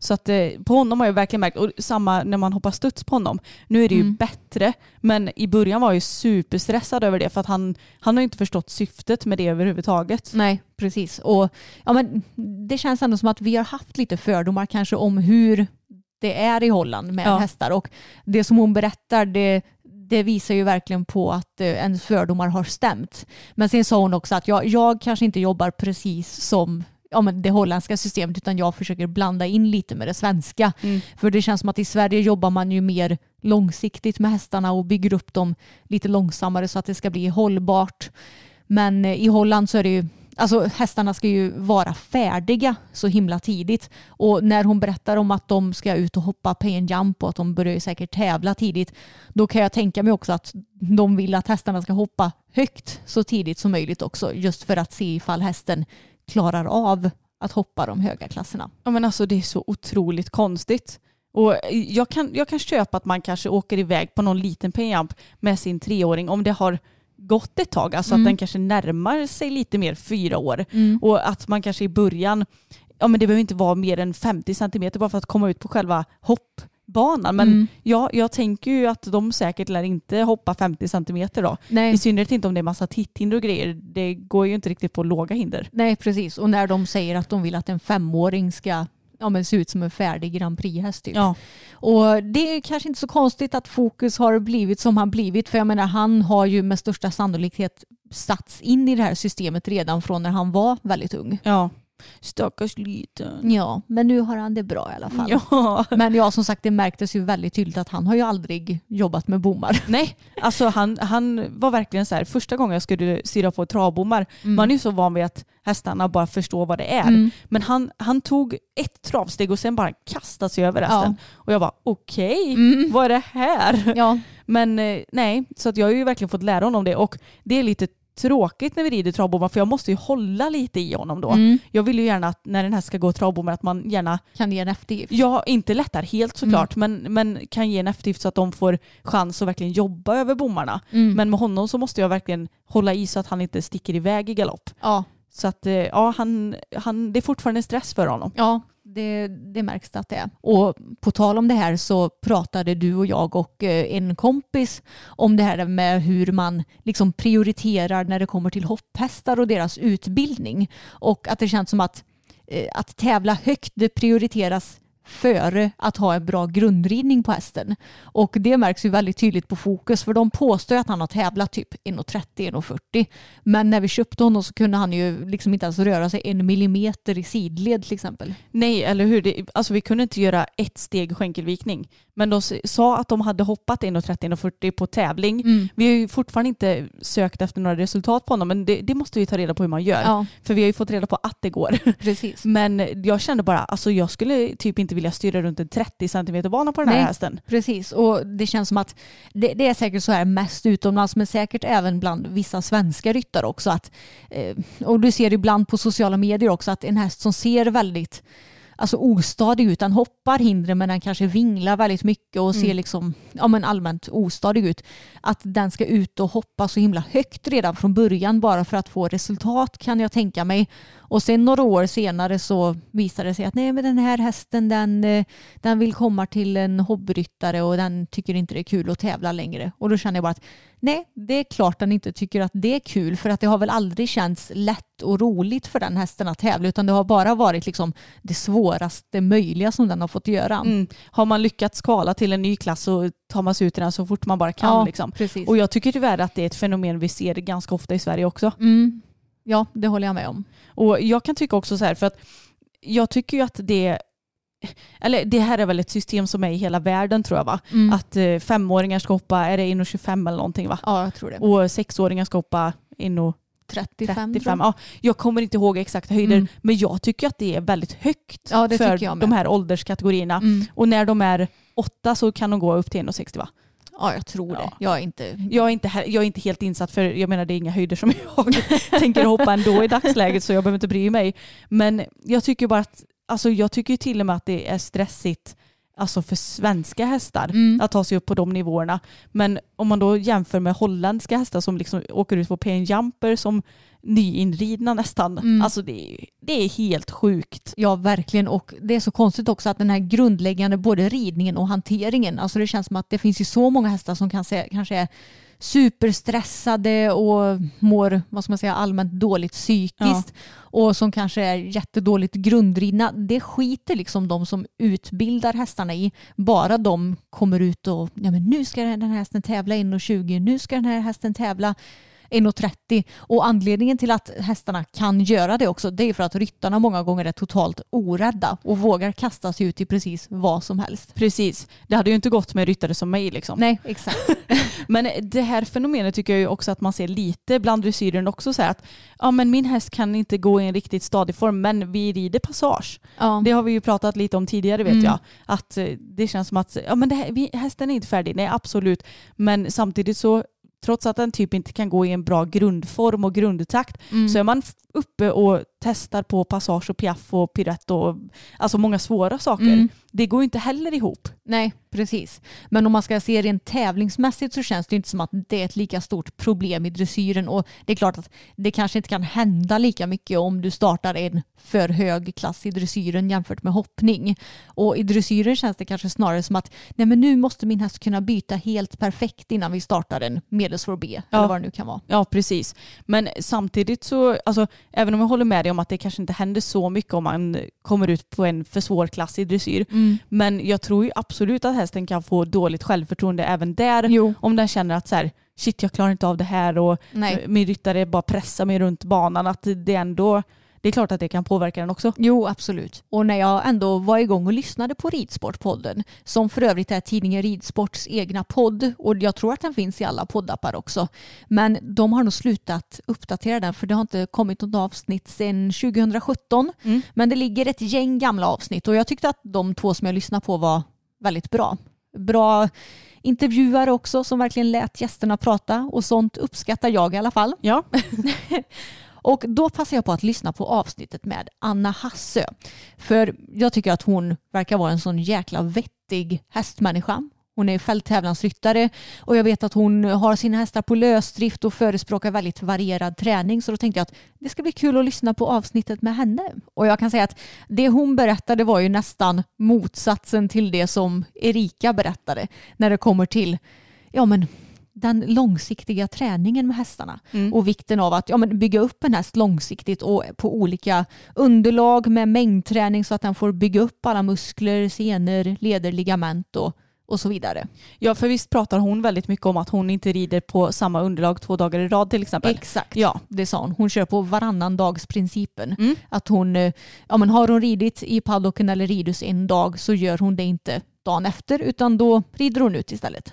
Så att eh, på honom har jag verkligen märkt, och samma när man hoppar studs på honom. Nu är det ju Mm. bättre, men i början var jag ju superstressad över det för att han, han har ju inte förstått syftet med det överhuvudtaget. Nej, precis. Och, ja, men det känns ändå som att vi har haft lite fördomar kanske om hur det är i Holland med Ja. hästar. Och det som hon berättar det, det visar ju verkligen på att eh, ens fördomar har stämt. Men sen sa hon också att jag, jag kanske inte jobbar precis som ja, men det holländska systemet utan jag försöker blanda in lite med det svenska. Mm. För det känns som att i Sverige jobbar man ju mer långsiktigt med hästarna och bygger upp dem lite långsammare så att det ska bli hållbart. Men eh, i Holland så är det ju Alltså hästarna ska ju vara färdiga så himla tidigt. Och när hon berättar om att de ska ut och hoppa pay jump och att de börjar ju säkert tävla tidigt. Då kan jag tänka mig också att de vill att hästarna ska hoppa högt så tidigt som möjligt också. Just för att se ifall hästen klarar av att hoppa de höga klasserna. Ja men alltså det är så otroligt konstigt. Och jag kan, jag kan köpa att man kanske åker iväg på någon liten payjump med sin treåring om det har gått ett tag, alltså Mm. att den kanske närmar sig lite mer fyra år. Och att man kanske i början, ja men det behöver inte vara mer än 50 centimeter bara för att komma ut på själva hoppbanan. Men Mm. ja, jag tänker ju att de säkert lär inte hoppa 50 centimeter då. Nej. I synnerhet inte om det är massa titthinder och grejer. Det går ju inte riktigt på låga hinder. Nej, precis. Och när de säger att de vill att en femåring ska ja, men se ut som en färdig Grand Prix-häst. Typ. Ja. Och det är kanske inte så konstigt att fokus har blivit som han blivit. För jag menar, han har ju med största sannolikhet satts in i det här systemet redan från när han var väldigt ung. ja. Stackars liten. Ja, men nu har han det bra i alla fall. Ja. Men ja, som sagt, det märktes ju väldigt tydligt att han har ju aldrig jobbat med bommar. Nej, alltså han, han var verkligen så här, första gången jag skulle styra på travbommar, man är ju så van vid att hästarna bara förstår vad det är. Mm. Men han, han tog ett travsteg och sen bara kastade sig över resten. Och jag bara okej, Mm. vad är det här? Ja, Men eh, nej, så att jag har ju verkligen fått lära honom det och det är lite tråkigt när vi rider travbommar för jag måste ju hålla lite i honom då. Mm. Jag vill ju gärna att när den här ska gå travbommar att man gärna, Kan ge en eftergift. ja inte lättar helt såklart, Mm. men, men kan ge en eftergift så att de får chans att verkligen jobba över bommarna. Mm. Men med honom så måste jag verkligen hålla i så att han inte sticker iväg i galopp. ja, Så att eh, ja, han, han, det är fortfarande stress för honom. ja det, det märks att det är. Och på tal om det här så pratade du och jag och eh, en kompis om det här med hur man liksom prioriterar när det kommer till hopphästar och deras utbildning. Och att det känns som att, eh, att tävla högt det prioriteras före att ha en bra grundridning på hästen. Och det märks ju väldigt tydligt på fokus för de påstår att han har tävlat typ 1,30-1,40 men när vi köpte honom så kunde han ju liksom inte ens röra sig en millimeter i sidled till exempel. Nej, eller hur? Det, alltså vi kunde inte göra ett steg skänkelvikning. Men de sa att de hade hoppat 1,30-1,40 på tävling. Mm. Vi har ju fortfarande inte sökt efter några resultat på honom, men det, det måste vi ta reda på hur man gör. Ja, För vi har ju fått reda på att det går. precis. Men jag kände bara, alltså jag skulle typ inte vilja styra runt en 30 cm bana på den här Nej. hästen. Precis, och det känns som att det, det är säkert så här mest utomlands men säkert även bland vissa svenska ryttare också. Att, eh, och du ser ibland på sociala medier också att en häst som ser väldigt alltså ostadig ut, den hoppar hindren men den kanske vinglar väldigt mycket och ser liksom ja, men allmänt ostadig ut. Att den ska ut och hoppa så himla högt redan från början bara för att få resultat kan jag tänka mig. Och sen några år senare så visar det sig att nej men den här hästen den, eh, den vill komma till en hobbyryttare och den tycker inte det är kul att tävla längre. Och då känner jag bara att nej, det är klart den inte tycker att det är kul för att det har väl aldrig känts lätt och roligt för den hästen att tävla utan det har bara varit liksom det svåraste möjliga som den har fått göra. Mm. Har man lyckats kvala till en ny klass så tar man sig ut i den så fort man bara kan. Ja, liksom. Och jag tycker tyvärr att det är ett fenomen vi ser ganska ofta i Sverige också. Mm. Ja, det håller jag med om. Och jag kan tycka också så här, för att jag tycker ju att det eller det här är väl ett system som är i hela världen tror jag va? Mm. Att eh, femåringar ska hoppa, är det 1,25 eller någonting va? Ja, jag tror det. Och sexåringar ska hoppa 1,35. 35. 35. Ja, jag kommer inte ihåg exakta höjder Mm. men jag tycker att det är väldigt högt Ja, för de här ålderskategorierna. Mm. Och när de är åtta så kan de gå upp till 1,60 va? Ja, jag tror det. Ja. Jag är inte... Jag är, inte, he- jag är inte helt insatt för jag menar det är inga höjder som jag tänker hoppa ändå i dagsläget så jag behöver inte bry mig. Men jag tycker bara att, alltså jag tycker till och med att det är stressigt alltså för svenska hästar Mm. att ta sig upp på de nivåerna. Men om man då jämför med holländska hästar som liksom åker ut på pen jumper som nyinridna nästan. Mm. Alltså det är, det är helt sjukt. Ja, verkligen. Och det är så konstigt också att den här grundläggande både ridningen och hanteringen, alltså det känns som att det finns ju så många hästar som kan se, kanske är superstressade och mår vad ska man säga, allmänt dåligt psykiskt och som kanske är jättedåligt grundridna. Det skiter liksom de som utbildar hästarna i. Bara de kommer ut och ja, men nu ska den här hästen tävla 1,20, nu ska den här hästen tävla 1,30 och anledningen till att hästarna kan göra det också det är för att ryttarna många gånger är totalt orädda och vågar kasta sig ut i precis vad som helst. Precis. Det hade ju inte gått med ryttare som mig liksom. Nej, exakt. Men det här fenomenet tycker jag ju också att man ser lite bland dressyren också så här att ja men min häst kan inte gå i en riktigt stadig form men vi rider passage. Ja. Det har vi ju pratat lite om tidigare vet Mm. jag. Att eh, det känns som att ja men det här, vi, hästen är inte färdig, nej absolut. Men samtidigt så trots att den typ inte kan gå i en bra grundform och grundtakt Mm. så är man uppe och testar på passage och piaff och piruett och alltså många svåra saker. Mm. Det går ju inte heller ihop. Nej, precis. Men om man ska se rent tävlingsmässigt så känns det inte som att det är ett lika stort problem i dressyren. Och det är klart att det kanske inte kan hända lika mycket om du startar en för hög klass i dressyren jämfört med hoppning. Och i dressyren känns det kanske snarare som att nej men nu måste min häst kunna byta helt perfekt innan vi startar en medelsvår B. Ja. Eller vad det nu kan vara. Ja, precis. Men samtidigt så, alltså, även om jag håller med dig om att det kanske inte händer så mycket om man kommer ut på en för svår klass i dressyr. Men jag tror ju absolut att hästen kan få dåligt självförtroende även där. Jo. Om den känner att så här, shit jag klarar inte av det här och Nej. min ryttare bara pressar mig runt banan. Att det ändå, det är klart att det kan påverka den också. Jo, absolut. Och när jag ändå var igång och lyssnade på Ridsportpodden, som för övrigt är tidningen Ridsports egna podd, och jag tror att den finns i alla poddappar också, men de har nog slutat uppdatera den för det har inte kommit något avsnitt sedan 2017. Mm. Men det ligger ett gäng gamla avsnitt och jag tyckte att de två som jag lyssnade på var väldigt bra. Bra intervjuare också som verkligen lät gästerna prata och sånt uppskattar jag i alla fall. Ja. Och då passar jag på att lyssna på avsnittet med Anna Hassö. För jag tycker att hon verkar vara en sån jäkla vettig hästmänniska. Hon är fälttävlansryttare och jag vet att hon har sina hästar på lösdrift och förespråkar väldigt varierad träning. Så då tänkte jag att det ska bli kul att lyssna på avsnittet med henne. Och jag kan säga att det hon berättade var ju nästan motsatsen till det som Erika berättade när det kommer till ja, men den långsiktiga träningen med hästarna Mm. och vikten av att ja, men bygga upp en häst långsiktigt och på olika underlag med mängdträning så att den får bygga upp alla muskler, senor, leder, ligament och, och så vidare. ja, för visst pratar hon väldigt mycket om att hon inte rider på samma underlag två dagar i rad till exempel. Exakt, Ja. det sa hon. Hon kör på varannan dags principen. Mm. Att hon, eh, ja, men har hon ridit i paddocken eller ridhus en dag så gör hon det inte dagen efter utan då rider hon ut istället.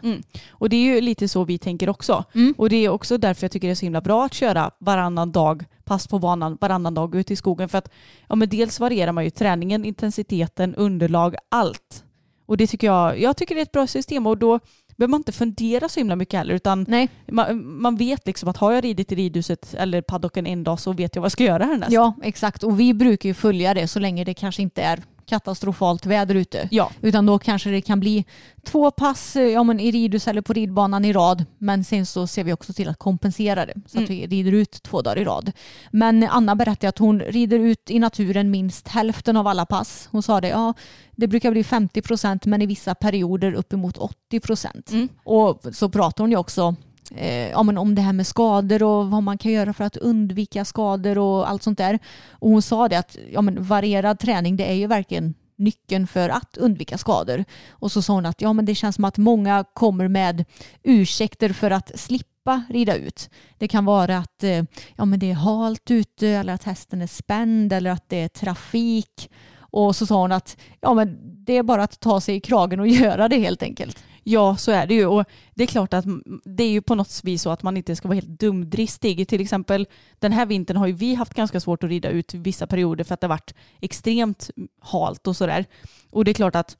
Och det är ju lite så vi tänker också. Mm. Och det är också därför jag tycker det är så himla bra att köra varannan dag, pass på banan, varannan dag ute i skogen. För att ja, men dels varierar man ju träningen, intensiteten, underlag, allt. Och det tycker jag, jag tycker det är ett bra system och då behöver man inte fundera så himla mycket heller utan Nej, man, man vet liksom att har jag ridit i ridhuset eller paddocken en dag så vet jag vad jag ska göra härnäst. ja exakt och vi brukar ju följa det så länge det kanske inte är katastrofalt väder ute. Ja. Utan då kanske det kan bli två pass eh, ja, men i ridhus eller på ridbanan i rad. Men sen så ser vi också till att kompensera det så att vi rider ut två dagar i rad. Men Anna berättade att hon rider ut i naturen minst hälften av alla pass. Hon sa det, ja det brukar bli 50 procent men i vissa perioder uppemot 80 procent. Mm. Och så pratar hon ju också eh, ja, men om det här med skador och vad man kan göra för att undvika skador och allt sånt där. Och hon sa det att ja, men varierad träning det är ju verkligen nyckeln för att undvika skador. Och så sa hon att ja, men det känns som att många kommer med ursäkter för att slippa rida ut. Det kan vara att eh, ja, men det är halt ute eller att hästen är spänd eller att det är trafik. Och så sa hon att ja, men det är bara att ta sig i kragen och göra det helt enkelt. Ja, så är det ju. Och det är klart att det är ju på något vis så att man inte ska vara helt dumdristig. Till exempel den här vintern har ju vi haft ganska svårt att rida ut vissa perioder för att det har varit extremt halt och sådär. Och det är klart att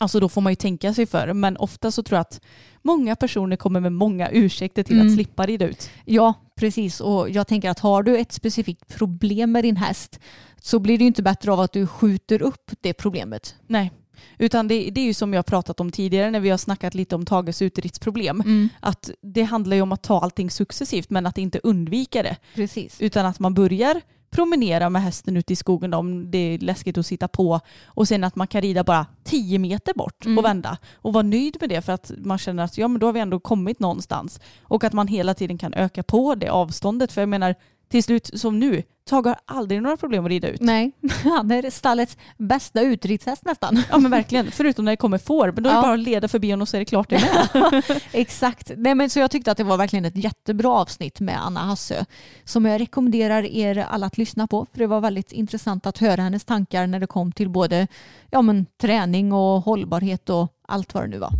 Alltså då får man ju tänka sig för. Men ofta så tror jag att många personer kommer med många ursäkter till Mm. att slippa rida ut. Ja, precis. Och jag tänker att har du ett specifikt problem med din häst så blir det ju inte bättre av att du skjuter upp det problemet. Nej. Utan det, det är ju som jag pratat om tidigare när vi har snackat lite om Tages uteridsproblem. Mm. Att det handlar ju om att ta allting successivt men att inte undvika det. Precis. Utan att man börjar promenera med hästen ute i skogen om det är läskigt att sitta på och sen att man kan rida bara 10 meter bort Mm. och vända och vara nöjd med det för att man känner att ja men då har vi ändå kommit någonstans och att man hela tiden kan öka på det avståndet för jag menar till slut som nu, Tage har aldrig några problem att rida ut. Nej, han är stallets bästa utridshäst nästan. Ja men verkligen, förutom när det kommer får men då är det Ja. bara att leda förbi honom och så är det klart det med. Exakt. Nej, men så jag tyckte att det var verkligen ett jättebra avsnitt med Anna Hassö som jag rekommenderar er alla att lyssna på. För det var väldigt intressant att höra hennes tankar när det kom till både ja, men, träning och hållbarhet och allt vad det nu var.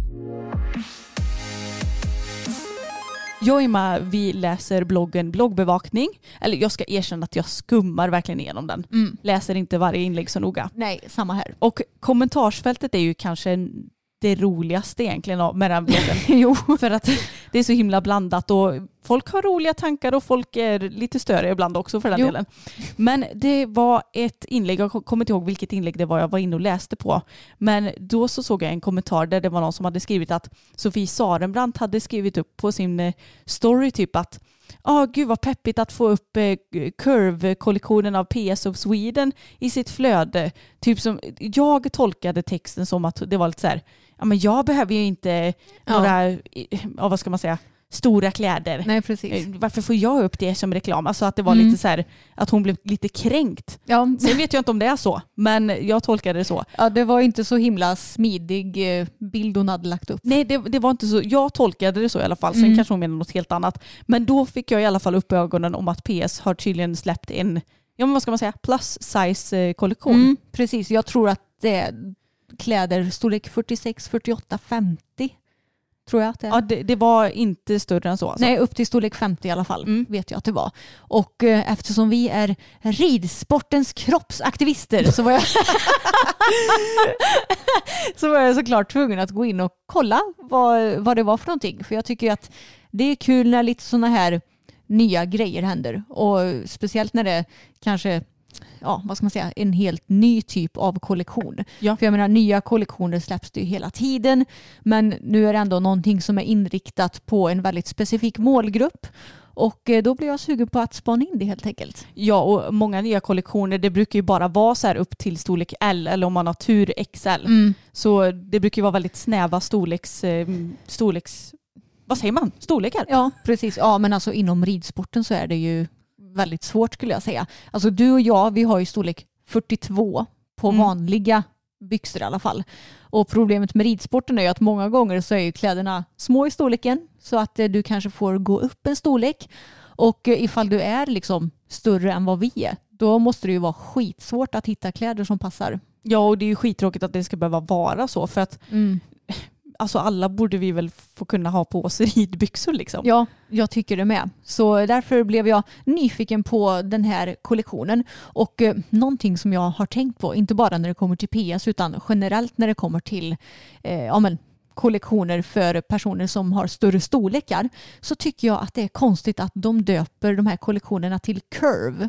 Jag och Emma, vi läser bloggen Bloggbevakning. Eller jag ska erkänna att jag skummar verkligen igenom den. Läser inte varje inlägg så noga. Nej, samma här. Och kommentarsfältet är ju kanske det roligaste egentligen med den bloggen. jo. För att det är så himla blandat och folk har roliga tankar och folk är lite större ibland också för den Jo. delen. Men det var ett inlägg, jag kommer inte ihåg vilket inlägg det var jag var inne och läste på. Men då så såg jag en kommentar där det var någon som hade skrivit att Sofie Sarenbrant hade skrivit upp på sin eh, story typ att Ja, gud vad peppigt att få upp eh, Curve-kollektionen av PS of Sweden i sitt flöde. Typ som, jag tolkade texten som att det var lite så här, ja men jag behöver ju inte Ja. några, ja, vad ska man säga, stora kläder. Nej, precis. Eh, Varför får jag upp det som reklam? Alltså att det var Mm. lite så här, att hon blev lite kränkt. Ja, Sen vet jag inte om det är så, men jag tolkade det så. ja, det var inte så himla smidig eh, bild hon hade lagt upp. Nej, det, det var inte så. Jag tolkade det så i alla fall. Sen Mm. kanske hon menar något helt annat. Men då fick jag i alla fall upp ögonen om att PS har tydligen släppt en, ja men vad ska man säga, plus size eh, kollektion. Mm, precis, jag tror att det kläder storlek 46, 48, 50. Tror jag att det är. Ja, det, det var inte större än så alltså. Nej, upp till storlek 50 i alla fall Mm. vet jag att det var. Och eh, eftersom vi är ridsportens kroppsaktivister så var jag så var jag såklart tvungen att gå in och kolla vad, vad det var för någonting. För jag tycker att det är kul när lite sådana här nya grejer händer. Och speciellt när det kanske ja, vad ska man säga, en helt ny typ av kollektion. Ja. För jag menar, nya kollektioner släpps det ju hela tiden. Men nu är det ändå någonting som är inriktat på en väldigt specifik målgrupp. Och eh, då blir jag sugen på att spana in det helt enkelt. Ja, och många nya kollektioner det brukar ju bara vara så här upp till storlek L eller om man har tur XL. Så det brukar ju vara väldigt snäva storleks, eh, storleks vad säger man? Storlekar? Ja, precis. Ja, men alltså inom ridsporten så är det ju väldigt svårt skulle jag säga. Alltså du och jag, vi har ju storlek 42 på Mm. vanliga byxor i alla fall. Och problemet med ridsporten är ju att många gånger så är ju kläderna små i storleken så att eh, du kanske får gå upp en storlek. Och eh, ifall du är liksom större än vad vi är, då måste det ju vara skitsvårt att hitta kläder som passar. Ja, och det är ju skittråkigt att det ska behöva vara så för att alltså alla borde vi väl få kunna ha på oss ridbyxor liksom. Ja, jag tycker det med. Så därför blev jag nyfiken på den här kollektionen. Och eh, någonting som jag har tänkt på, inte bara när det kommer till PS utan generellt när det kommer till eh, ja, men, kollektioner för personer som har större storlekar så tycker jag att det är konstigt att de döper de här kollektionerna till curve.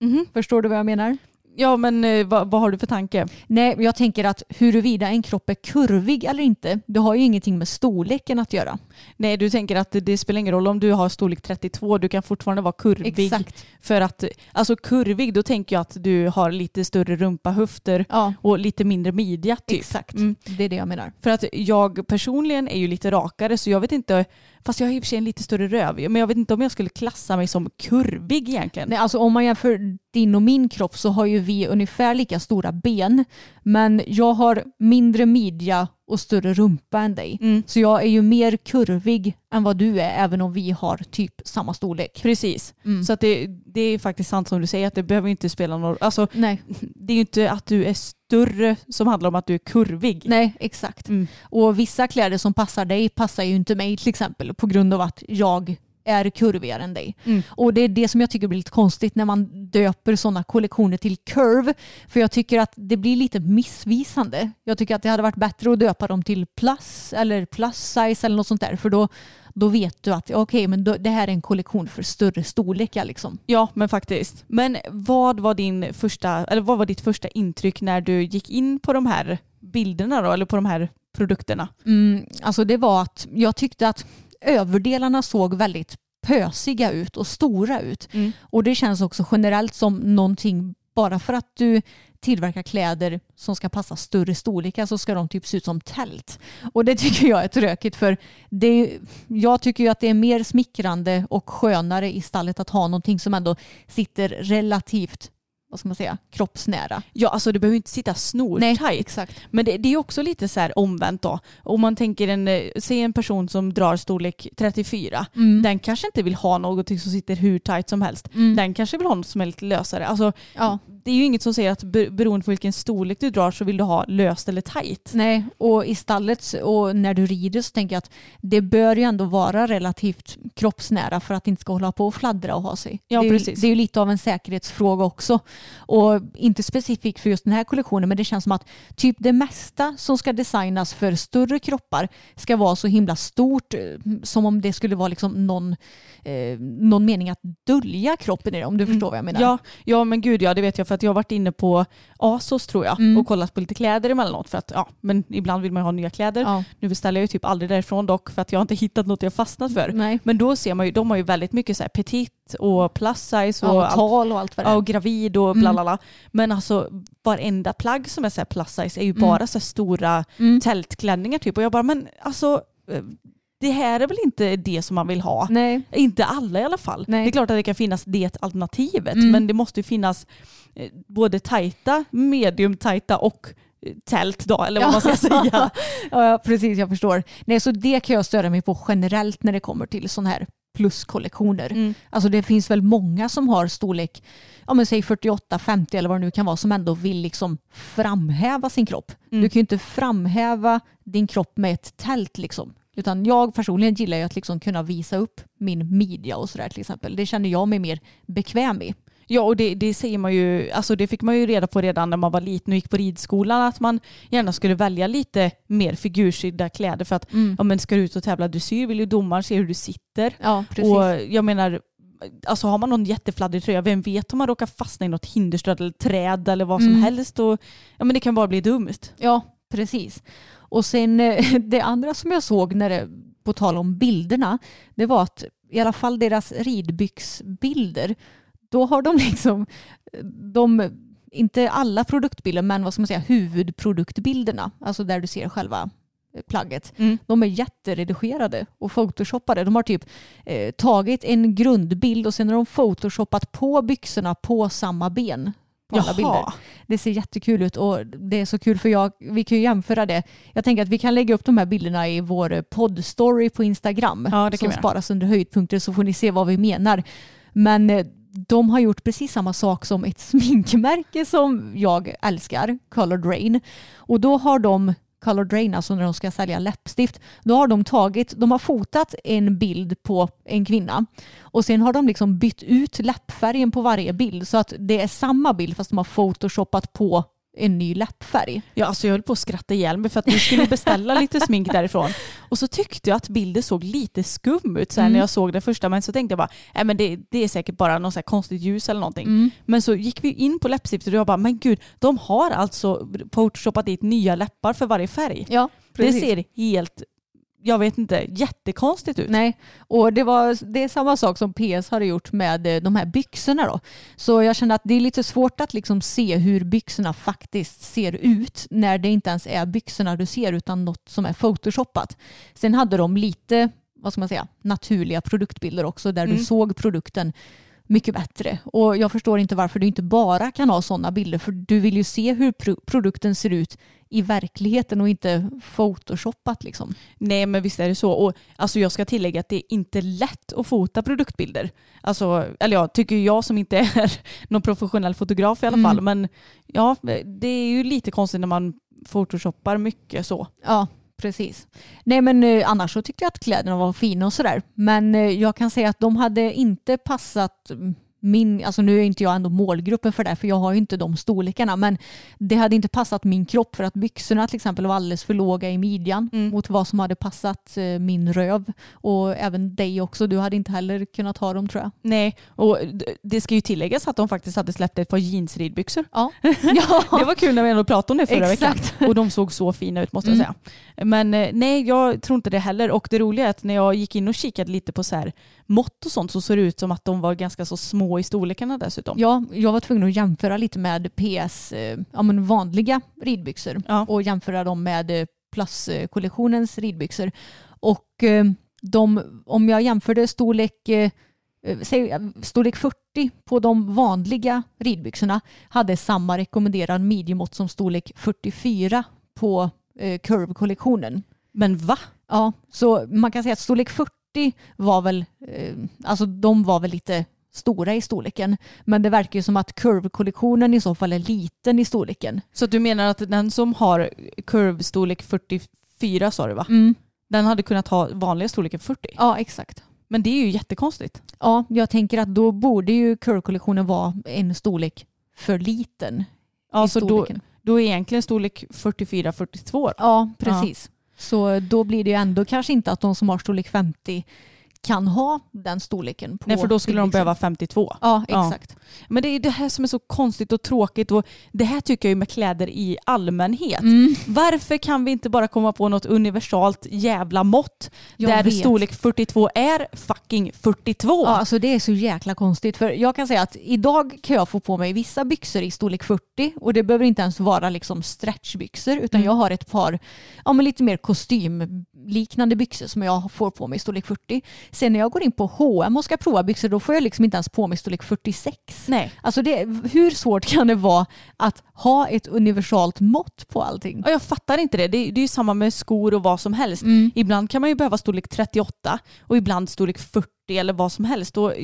Mhm. Förstår du vad jag menar? Ja, men eh, vad, vad har du för tanke? Nej, jag tänker att huruvida en kropp är kurvig eller inte, det har ju ingenting med storleken att göra. Nej, du tänker att det, det spelar ingen roll om du har storlek 32, du kan fortfarande vara kurvig. Exakt. För att, alltså kurvig, då tänker jag att du har lite större rumpa, höfter Ja, och lite mindre midja typ. exakt. Mm. Det är det jag menar. För att jag personligen är ju lite rakare så jag vet inte, fast jag har i och för sig en lite större röv, men jag vet inte om jag skulle klassa mig som kurvig egentligen. Nej, alltså om man jämför din och min kropp så har ju vi ungefär lika stora ben. Men jag har mindre midja och större rumpa än dig. Mm. Så jag är ju mer kurvig än vad du är även om vi har typ samma storlek. Precis. Mm. Så att det, det är faktiskt sant som du säger att det behöver inte spela någon Alltså Nej, det är ju inte att du är större som handlar om att du är kurvig. nej, exakt. Mm. Och vissa kläder som passar dig passar ju inte mig till exempel på grund av att jag är kurvigare än dig. Mm. Och det är det som jag tycker blir lite konstigt när man döper sådana kollektioner till curve. För jag tycker att det blir lite missvisande. Jag tycker att det hade varit bättre att döpa dem till plus eller plus size eller något sånt där. För då, då vet du att okej, men då, det här är en kollektion för större storlekar liksom. Ja, men faktiskt. Men vad var, din första, eller vad var ditt första intryck när du gick in på de här bilderna då, eller på de här produkterna? Mm, alltså det var att jag tyckte att överdelarna såg väldigt pösiga ut och stora ut. Mm. Och det känns också generellt som någonting, bara för att du tillverkar kläder som ska passa större storlekar så ska de typ se ut som tält. Och det tycker jag är tråkigt för det, jag tycker ju att det är mer smickrande och skönare i stallet att ha någonting som ändå sitter relativt vad ska man säga, kroppsnära. Ja, alltså det behöver inte sitta snortajt. exakt. Men det, det är också lite så här omvänt då. Om man tänker en, eh, säg en person som drar storlek 34. Mm. Den kanske inte vill ha något som sitter hur tajt som helst. Mm. Den kanske vill ha något som är lite lösare. Alltså, Ja. Det är ju inget som säger att be- beroende på vilken storlek du drar så vill du ha löst eller tajt. Nej, och i stallet och när du rider så tänker jag att det bör ju ändå vara relativt kroppsnära för att det inte ska hålla på och fladdra och ha sig. Ja, det, är, precis. det är ju lite av en säkerhetsfråga också. Och inte specifikt för just den här kollektionen men det känns som att typ det mesta som ska designas för större kroppar ska vara så himla stort eh, som om det skulle vara liksom någon, eh, någon mening att dölja kroppen i det om du förstår vad jag menar. Mm. Ja, ja, men gud ja, det vet jag för att jag har varit inne på ASOS tror jag Mm. och kollat på lite kläder emellanåt för att ja, men ibland vill man ju ha nya kläder. Ja. Nu beställer jag ju typ aldrig därifrån dock för att jag har inte hittat något jag fastnat för. Nej. Men då ser man ju, de har ju väldigt mycket så här petit och plus size och, Ja, och tal och allt vad det Ja, är. och gravid och bla Mm. bla bla. Men alltså varenda plagg som är så här plus size är ju Mm. bara så här stora Mm. tältklänningar typ. Och jag bara, men alltså eh, det här är väl inte det som man vill ha? Nej. Inte alla i alla fall. Nej. Det är klart att det kan finnas det alternativet Mm. men det måste ju finnas eh, både tajta, medium tajta och eh, tält då eller vad man ska säga. ja, precis, jag förstår. Nej, så det kan jag störa mig på generellt när det kommer till sådana här pluskollektioner. Mm. Alltså det finns väl många som har storlek, ja men säg 48, 50 eller vad det nu kan vara, som ändå vill liksom framhäva sin kropp. Mm. Du kan ju inte framhäva din kropp med ett tält liksom. Utan jag personligen gillar ju att liksom kunna visa upp min midja och sådär till exempel. Det känner jag mig mer bekväm i. Ja och det, det säger man ju, alltså det fick man ju reda på redan när man var liten och gick på ridskolan att man gärna skulle välja lite mer figursydda kläder för att Mm. ja, men ska du ut och tävla dressyr vill ju domaren se hur du sitter. Ja, precis. Och jag menar, alltså har man någon jättefladdrig tröja, vem vet om man råkar fastna i något hinderstöd eller träd eller vad som Mm. helst. Och, ja men det kan bara bli dumt. Ja, precis. Och sen eh, det andra som jag såg när det, på tal om bilderna, det var att i alla fall deras ridbyxbilder, då har de liksom, de, inte alla produktbilder, men vad ska man säga, huvudproduktbilderna, alltså där du ser själva eh, plagget, Mm. de är jätteredigerade och photoshoppade. De har typ eh, tagit en grundbild och sen har de photoshoppat på byxorna på samma ben. På alla bilder. Det ser jättekul ut och det är så kul för jag, vi kan ju jämföra det. Jag tänker att vi kan lägga upp de här bilderna i vår poddstory på Instagram Ja, det kan som sparas under höjdpunkter så får ni se vad vi menar. Men eh, de har gjort precis samma sak som ett sminkmärke som jag älskar, Colored Rain. Och då har de color drain, alltså när de ska sälja läppstift, då har de tagit, de har fotat en bild på en kvinna och sen har de liksom bytt ut läppfärgen på varje bild så att det är samma bild fast de har photoshoppat på en ny läppfärg. Ja, alltså jag höll på att skratta ihjäl mig för att vi skulle beställa lite smink därifrån. Och så tyckte jag att bilden såg lite skum ut så Mm. när jag såg det första. Men så tänkte jag bara, nej men det, det är säkert bara något så konstigt ljus eller någonting. Mm. Men så gick vi in på läppstiftet och jag bara, men gud, de har alltså photoshopat dit nya läppar för varje färg. Ja, Det ser helt, jag vet inte, jättekonstigt ut. Nej, och det, var, det är samma sak som PS hade gjort med eh, de här byxorna då. Så jag kände att det är lite svårt att liksom se hur byxorna faktiskt ser ut när det inte ens är byxorna du ser utan något som är photoshoppat. Sen hade de lite, vad ska man säga, naturliga produktbilder också där Mm. du såg produkten mycket bättre. Och jag förstår inte varför du inte bara kan ha sådana bilder för du vill ju se hur pro- produkten ser ut i verkligheten och inte photoshoppat liksom. Nej men visst är det så. Och alltså jag ska tillägga att det är inte lätt att fota produktbilder. Alltså, eller ja, tycker jag som inte är någon professionell fotograf i alla Mm. fall. Men ja, det är ju lite konstigt när man photoshoppar mycket så. Ja, precis. Nej men eh, annars så tyckte jag att kläderna var fina och sådär. Men eh, jag kan säga att de hade inte passat mm, min, alltså nu är inte jag ändå målgruppen för det för jag har ju inte de storlekarna men det hade inte passat min kropp för att byxorna till exempel var alldeles för låga i midjan Mm. mot vad som hade passat eh, min röv och även dig också. Du hade inte heller kunnat ha dem tror jag. Nej, och det ska ju tilläggas att de faktiskt hade släppt ett par jeansridbyxor. Ja, ja. Det var kul när vi ändå pratade om det förra Exakt. veckan. Och de såg så fina ut måste jag Mm. säga. Men eh, nej, jag tror inte det heller. Och det roliga är att när jag gick in och kikade lite på så här mått och sånt så såg det ut som att de var ganska så små i storlekarna dessutom. Ja, jag var tvungen att jämföra lite med PS eh, ja, men vanliga ridbyxor Ja. och jämföra dem med eh, Plus-kollektionens ridbyxor. Och eh, de, om jag jämförde storlek, säg, storlek 40 på de vanliga ridbyxorna hade samma rekommenderad midjemått som storlek 44 på eh, Curve-kollektionen. Men va? Ja, så man kan säga att storlek 40 var väl, eh, alltså de var väl lite stora i storleken. Men det verkar ju som att Curve-kollektionen i så fall är liten i storleken. Så du menar att den som har curve-storlek 44 sa du va? Mm. Den hade kunnat ha vanliga storleken 40. Ja, exakt. Men det är ju jättekonstigt. Ja, jag tänker att då borde ju Curve-kollektionen vara en storlek för liten Ja, i så då, då är egentligen storlek 44-42. Ja, precis. Så då blir det ju ändå kanske inte att de som har storlek 50 kan ha den storleken. På Nej, för då skulle de behöva 52. Ja, Ja. exakt. Men det är det här som är så konstigt och tråkigt och det här tycker jag ju med kläder i allmänhet. Mm. Varför kan vi inte bara komma på något universalt jävla mått Jag där vet. storlek 42 är fucking 42? Ja, alltså det är så jäkla konstigt. För jag kan säga att idag kan jag få på mig vissa byxor i storlek 40 och det behöver inte ens vara liksom stretchbyxor utan Mm. jag har ett par ja, men lite mer kostymliknande byxor som jag får på mig i storlek 40. Sen när jag går in på H&M och ska prova byxor då får jag liksom inte ens på mig storlek 46. Nej. Alltså det, hur svårt kan det vara att ha ett universalt mått på allting? Och jag fattar inte det. Det är, det är ju samma med skor och vad som helst. Mm. Ibland kan man ju behöva storlek 38 och ibland storlek 40 eller vad som helst. Och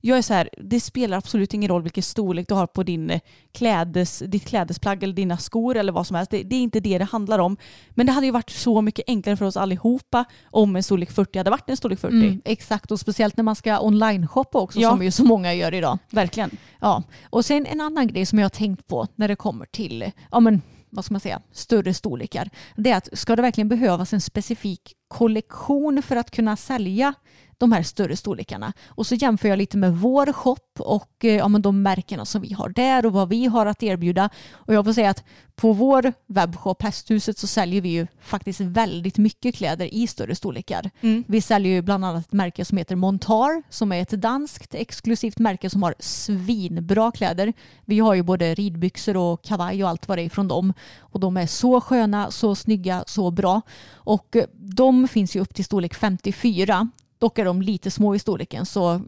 jag är så här, det spelar absolut ingen roll vilken storlek du har på din eh, klädes, ditt klädesplagg eller dina skor eller vad som helst. Det, det, är inte det det handlar om. Men det hade ju varit så mycket enklare för oss allihopa om en storlek 40 hade varit en storlek 40. Mm, exakt, och speciellt när man ska online-shoppa också ja. som ju så många gör idag. Verkligen. Ja, och sen en annan grej som jag har tänkt på när det kommer till ja, men, vad ska man säga, större storlekar. Det är att ska det verkligen behövas en specifik kollektion för att kunna sälja de här större storlekarna. Och så jämför jag lite med vår shop och eh, ja, men de märkena som vi har där och vad vi har att erbjuda. Och jag får säga att på vår webbshop Hästhuset så säljer vi ju faktiskt väldigt mycket kläder i större storlekar. Mm. Vi säljer ju bland annat ett märke som heter Montar som är ett danskt exklusivt märke som har svinbra kläder. Vi har ju både ridbyxor och kavaj och allt vad det är från dem. Och de är så sköna, så snygga, så bra. Och eh, de finns ju upp till storlek 54 Dock är de lite små i storleken så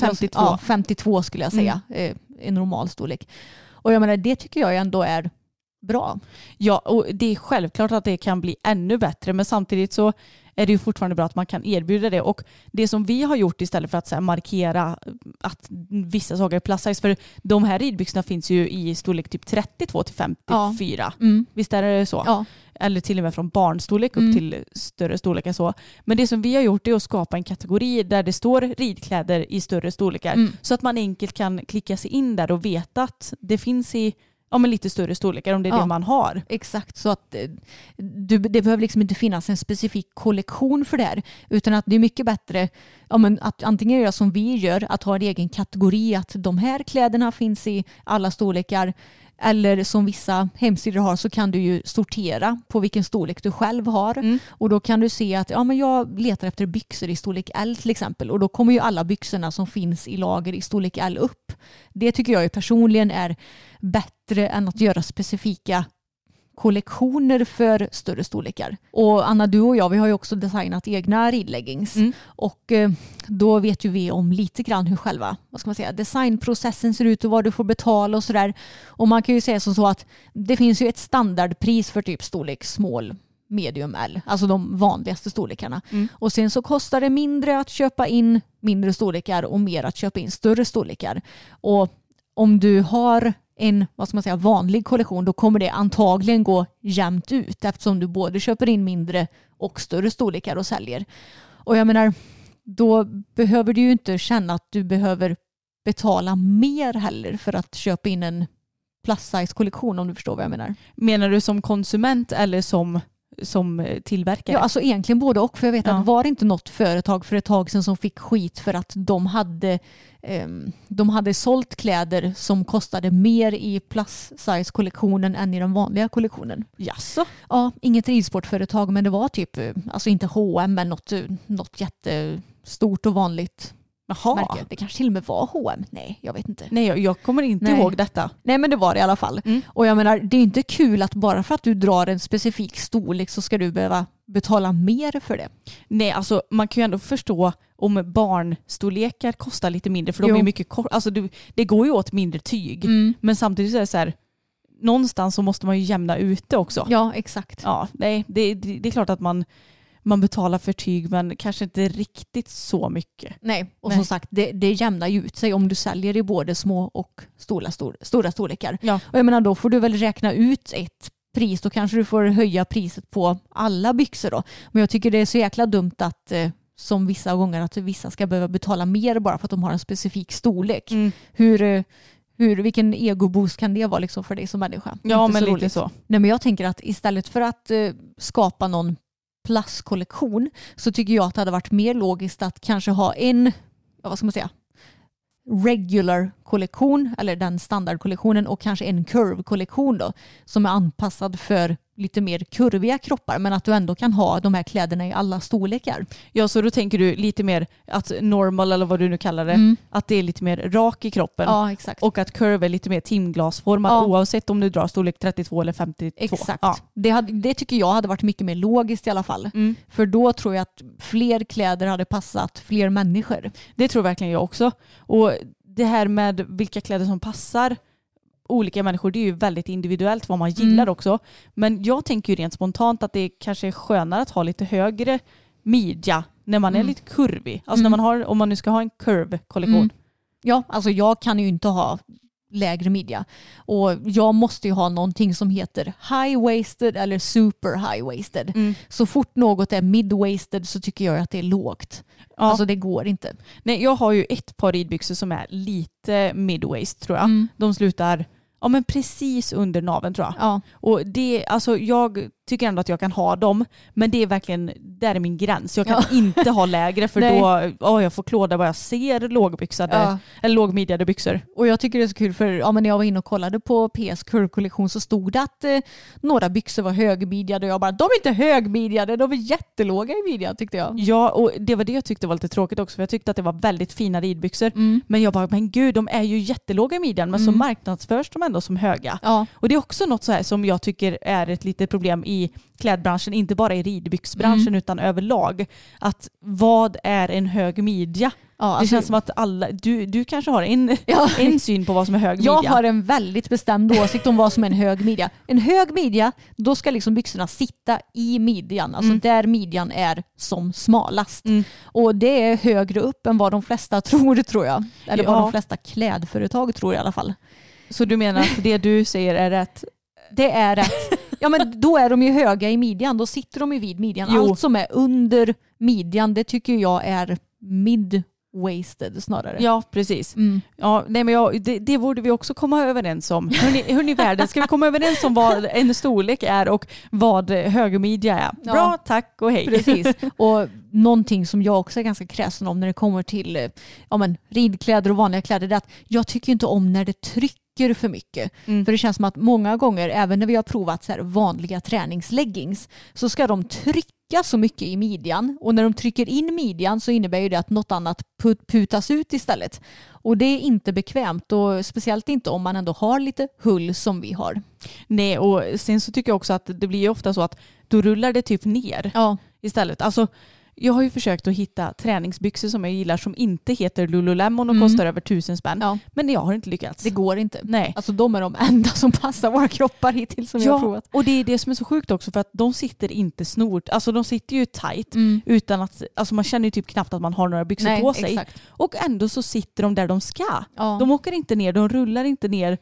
52, ja, 52 skulle jag säga mm. en normal storlek. Och jag menar det tycker jag ändå är bra. Ja och det är självklart att det kan bli ännu bättre men samtidigt så är det ju fortfarande bra att man kan erbjuda det. Och det som vi har gjort istället för att här, markera att vissa saker är plus size, för de här ridbyxorna finns ju i storlek typ 32 till 54. Ja. Mm. Visst är det så? Ja. Eller till och med från barnstorlek upp mm. till större storlekar så. Men det som vi har gjort är att skapa en kategori där det står ridkläder i större storlekar. Mm. Så att man enkelt kan klicka sig in där och veta att det finns i ja, men lite större storlekar om det är ja, det man har. Exakt, så att eh, du, det behöver liksom inte finnas en specifik kollektion för det här. Utan att det är mycket bättre ja, men att antingen göra som vi gör, att ha en egen kategori, att de här kläderna finns i alla storlekar. Eller som vissa hemsidor har så kan du ju sortera på vilken storlek du själv har. Mm. Och då kan du se att ja, men jag letar efter byxor i storlek L till exempel. Och då kommer ju alla byxorna som finns i lager i storlek L upp. Det tycker jag ju personligen är bättre än att göra specifika kollektioner för större storlekar. Och Anna, du och jag, vi har ju också designat egna ridleggings. Mm. Och eh, då vet ju vi om lite grann hur själva vad ska man säga, designprocessen ser ut och vad du får betala och sådär. Och man kan ju säga så att det finns ju ett standardpris för typ storlek small medium L, alltså de vanligaste storlekarna. Mm. Och sen så kostar det mindre att köpa in mindre storlekar och mer att köpa in större storlekar. Och om du har en vad ska man säga, vanlig kollektion då kommer det antagligen gå jämnt ut eftersom du både köper in mindre och större storlekar och säljer. Och jag menar, då behöver du ju inte känna att du behöver betala mer heller för att köpa in en plus size kollektion om du förstår vad jag menar. Menar du som konsument eller som som tillverkare? Ja, alltså egentligen både och. För jag vet ja. att var det inte något företag för ett tag sedan som fick skit för att de hade, eh, de hade sålt kläder som kostade mer i plus size kollektionen än i den vanliga kollektionen. Jaså? Ja, inget ridsportföretag men det var typ, eh, alltså inte H&M men något, något jättestort och vanligt Jaha. Märker. Det kanske till och med var H&M. Nej, jag vet inte. Nej, jag, jag kommer inte Nej. ihåg detta. Nej, men det var det i alla fall. Mm. Och jag menar, det är inte kul att bara för att du drar en specifik storlek så ska du behöva betala mer för det. Nej, alltså man kan ju ändå förstå om barnstorlekar kostar lite mindre för de jo. är mycket kort. Alltså du, det går ju åt mindre tyg. Mm. Men samtidigt så är det så här, någonstans så måste man ju jämna ut det också. Ja, exakt. Ja, nej, det, det, det är klart att man man betalar för tyg men kanske inte riktigt så mycket. Nej, och Nej. som sagt det, det jämnar ju ut sig om du säljer i både små och stora, stor, stora storlekar. Ja. Och jag menar då får du väl räkna ut ett pris, då kanske du får höja priset på alla byxor då. Men jag tycker det är så jäkla dumt att eh, som vissa gånger att vissa ska behöva betala mer bara för att de har en specifik storlek. Mm. Hur, eh, hur, vilken egoboost kan det vara liksom för dig som människa? Ja, Inte men lite så. Nej, men jag tänker att istället för att eh, skapa någon plastkollektion så tycker jag att det hade varit mer logiskt att kanske ha en, vad ska man säga, regular kollektion eller den standardkollektionen och kanske en curve-kollektion då som är anpassad för lite mer kurviga kroppar men att du ändå kan ha de här kläderna i alla storlekar. Ja så då tänker du lite mer att normal eller vad du nu kallar det, mm. att det är lite mer rak i kroppen. Ja exakt. Och att curve är lite mer timglasformat ja. oavsett om du drar storlek 32 eller 52. Exakt. Ja. Det, hade, det tycker jag hade varit mycket mer logiskt i alla fall. Mm. För då tror jag att fler kläder hade passat fler människor. Det tror verkligen jag också. Och det här med vilka kläder som passar olika människor, det är ju väldigt individuellt vad man gillar mm. också. Men jag tänker ju rent spontant att det kanske är skönare att ha lite högre midja när man är Mm. lite kurvig. Alltså när Mm. man har, om man nu ska ha en curve-kollektion. Mm. Ja, alltså jag kan ju inte ha lägre midja. Och jag måste ju ha någonting som heter high-waisted eller super high-waisted. Mm. Så fort något är mid-waisted så tycker jag att det är lågt. Ja. Alltså det går inte. Nej, jag har ju ett par ridbyxor som är lite midwaist tror jag. Mm. De slutar ja, men precis under naveln tror jag. Ja. Och det, alltså, jag tycker ändå att jag kan ha dem, men det är verkligen, där är min gräns. Jag kan Ja. inte ha lägre för då, åh, jag får klåda vad jag ser lågbyxade, Ja. eller lågmidjade byxor. Och jag tycker det är så kul för ja, men när jag var inne och kollade på PS Curve-kollektion så stod det att eh, några byxor var högmidjade och jag bara de är inte högmidjade, de är jättelåga i midjan tyckte jag. Ja, och det var det jag tyckte var lite tråkigt också, för jag tyckte att det var väldigt fina ridbyxor. Mm. Men jag bara, men gud, de är ju jättelåga i midjan, men så Mm. marknadsförs de ändå som höga. Ja. Och det är också något så här som jag tycker är ett litet problem i klädbranschen, inte bara i ridbyxbranschen Mm. utan överlag. Att vad är en hög midja? Ja, det alltså- känns som att alla, du, du kanske har en, Ja. en syn på vad som är hög midja. Jag har en väldigt bestämd åsikt om vad som är en hög midja. En hög midja, då ska liksom byxorna sitta i midjan, alltså Mm. där midjan är som smalast. Mm. Och det är högre upp än vad de flesta tror, tror jag. Eller vad Ja. de flesta klädföretag tror i alla fall. Så du menar att det du säger är rätt? Det är rätt. Ja men då är de ju höga i midjan, då sitter de ju vid midjan. Jo. Allt som är under midjan, det tycker jag är mid-wasted snarare. Ja, precis. Mm. Ja, nej, men jag, det, det borde vi också komma överens om. Hörni, hörni världen, ska vi komma överens om vad en storlek är och vad högermidja är? Ja. Bra, tack och hej. Precis. Och någonting som jag också är ganska kräsen om när det kommer till eh, ja, men, ridkläder och vanliga kläder är att jag tycker inte om när det trycker för mycket. Mm. För det känns som att många gånger, även när vi har provat så här vanliga träningsleggings, så ska de trycka så mycket i midjan och när de trycker in midjan så innebär det att något annat put- putas ut istället. Och det är inte bekvämt och speciellt inte om man ändå har lite hull som vi har. Nej, och sen så tycker jag också att det blir ofta så att då rullar det typ ner Ja, istället. Alltså, jag har ju försökt att hitta träningsbyxor som jag gillar som inte heter Lululemon och Mm. kostar över tusen spänn. ja, Men jag har inte lyckats. det går inte. Nej. Alltså de är de enda som passar våra kroppar hittills som jag har Ja, provat. och det är det som är så sjukt också för att de sitter inte snort, alltså de sitter ju tight Mm. utan att, alltså man känner ju typ knappt att man har några byxor Nej, på sig. exakt. Och ändå så sitter de där de ska. Ja. De åker inte ner, de rullar inte ner.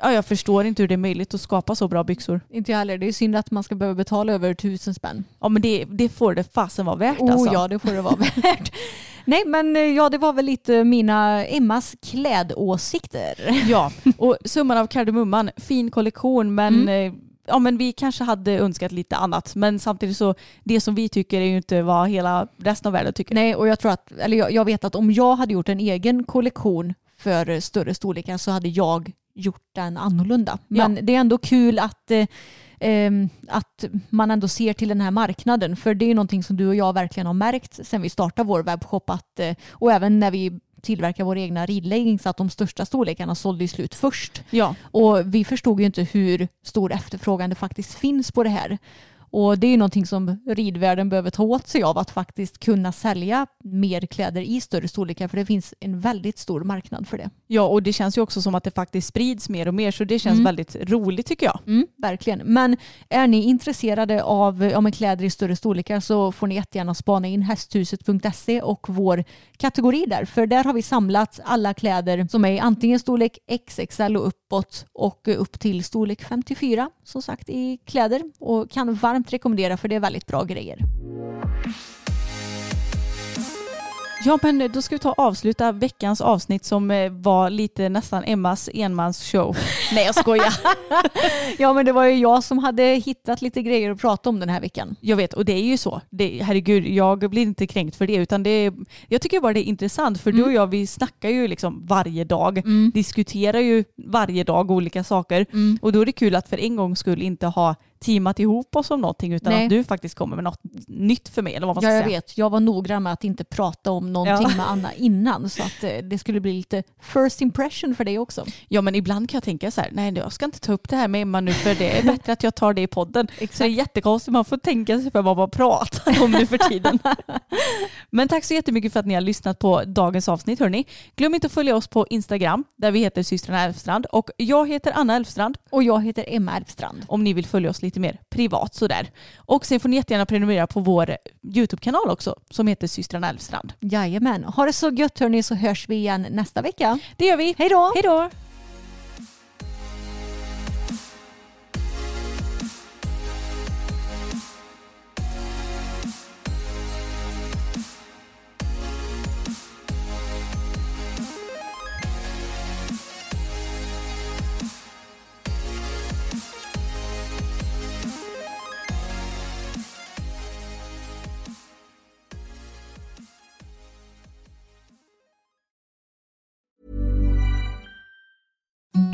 Ja, jag förstår inte hur det är möjligt att skapa så bra byxor. Inte jag heller. Det är synd att man ska behöva betala över tusen spänn. Ja men det, det får det fasen vara värt Oh alltså. ja, det får det vara värt. Nej, men eh, ja, det var väl lite mina Emmas klädåsikter. Ja, och summan av kardemumman, fin kollektion men eh, Ja men vi kanske hade önskat lite annat men samtidigt så det som vi tycker är ju inte vad hela resten av världen tycker. Nej, och jag tror att, eller jag, jag vet att om jag hade gjort en egen kollektion för större storlekar så hade jag gjort den annorlunda. Men det är ändå kul att eh, ehm, att man ändå ser till den här marknaden. För det är ju någonting som du och jag verkligen har märkt sen vi startade vår webbshop. Att, eh, och även när vi tillverkar våra egna ridleggings att de största storlekarna sålde slut först. Ja, Och vi förstod ju inte hur stor efterfrågan det faktiskt finns på det här. Och det är ju någonting som ridvärlden behöver ta åt sig av att faktiskt kunna sälja mer kläder i större storlekar för det finns en väldigt stor marknad för det. ja och det känns ju också som att det faktiskt sprids mer och mer så det känns Mm. väldigt roligt tycker jag. Mm, verkligen. Men är ni intresserade av ja, men kläder i större storlekar så får ni jättegärna spana in hästhuset.se och vår kategori där. För där har vi samlat alla kläder som är i antingen storlek XXL och uppåt och upp till storlek 54 som sagt i kläder och kan varmt rekommendera för det är väldigt bra grejer. Ja men då ska vi ta och avsluta veckans avsnitt som eh, var lite nästan Emmas enmansshow. Nej jag skojar. Ja men det var ju jag som hade hittat lite grejer att prata om den här veckan. Jag vet och det är ju så. Det, herregud jag blir inte kränkt för det utan det jag tycker bara det är intressant för du och jag vi snackar ju liksom varje dag. Diskuterar ju varje dag olika saker. Och då är det kul att för en gångs skull inte ha teamat ihop oss om någonting utan Nej. att du faktiskt kommer med något nytt för mig. Eller vad man ska Ja, jag säga. vet. Jag var noggrann med att inte prata om någonting Ja. med Anna innan så att eh, det skulle bli lite first impression för dig också. Ja men ibland kan jag tänka så här, nej jag ska inte ta upp det här med Emma nu för det är bättre att jag tar det i podden. Så det är jättekonstigt, man får tänka sig för vad man pratar om nu för tiden. men tack så jättemycket för att ni har lyssnat på dagens avsnitt hörni. Glöm inte att följa oss på Instagram där vi heter systrarna Elfstrand och jag heter Anna Elfstrand Och jag heter Emma Elfstrand. om ni vill följa oss lite lite mer privat sådär. Och sen får ni jättegärna prenumerera på vår YouTube-kanal också som heter systrarna Elfstrand. Jajamän. Ha det så gött hörni så hörs vi igen nästa vecka. Det gör vi. Hej då! Hej då!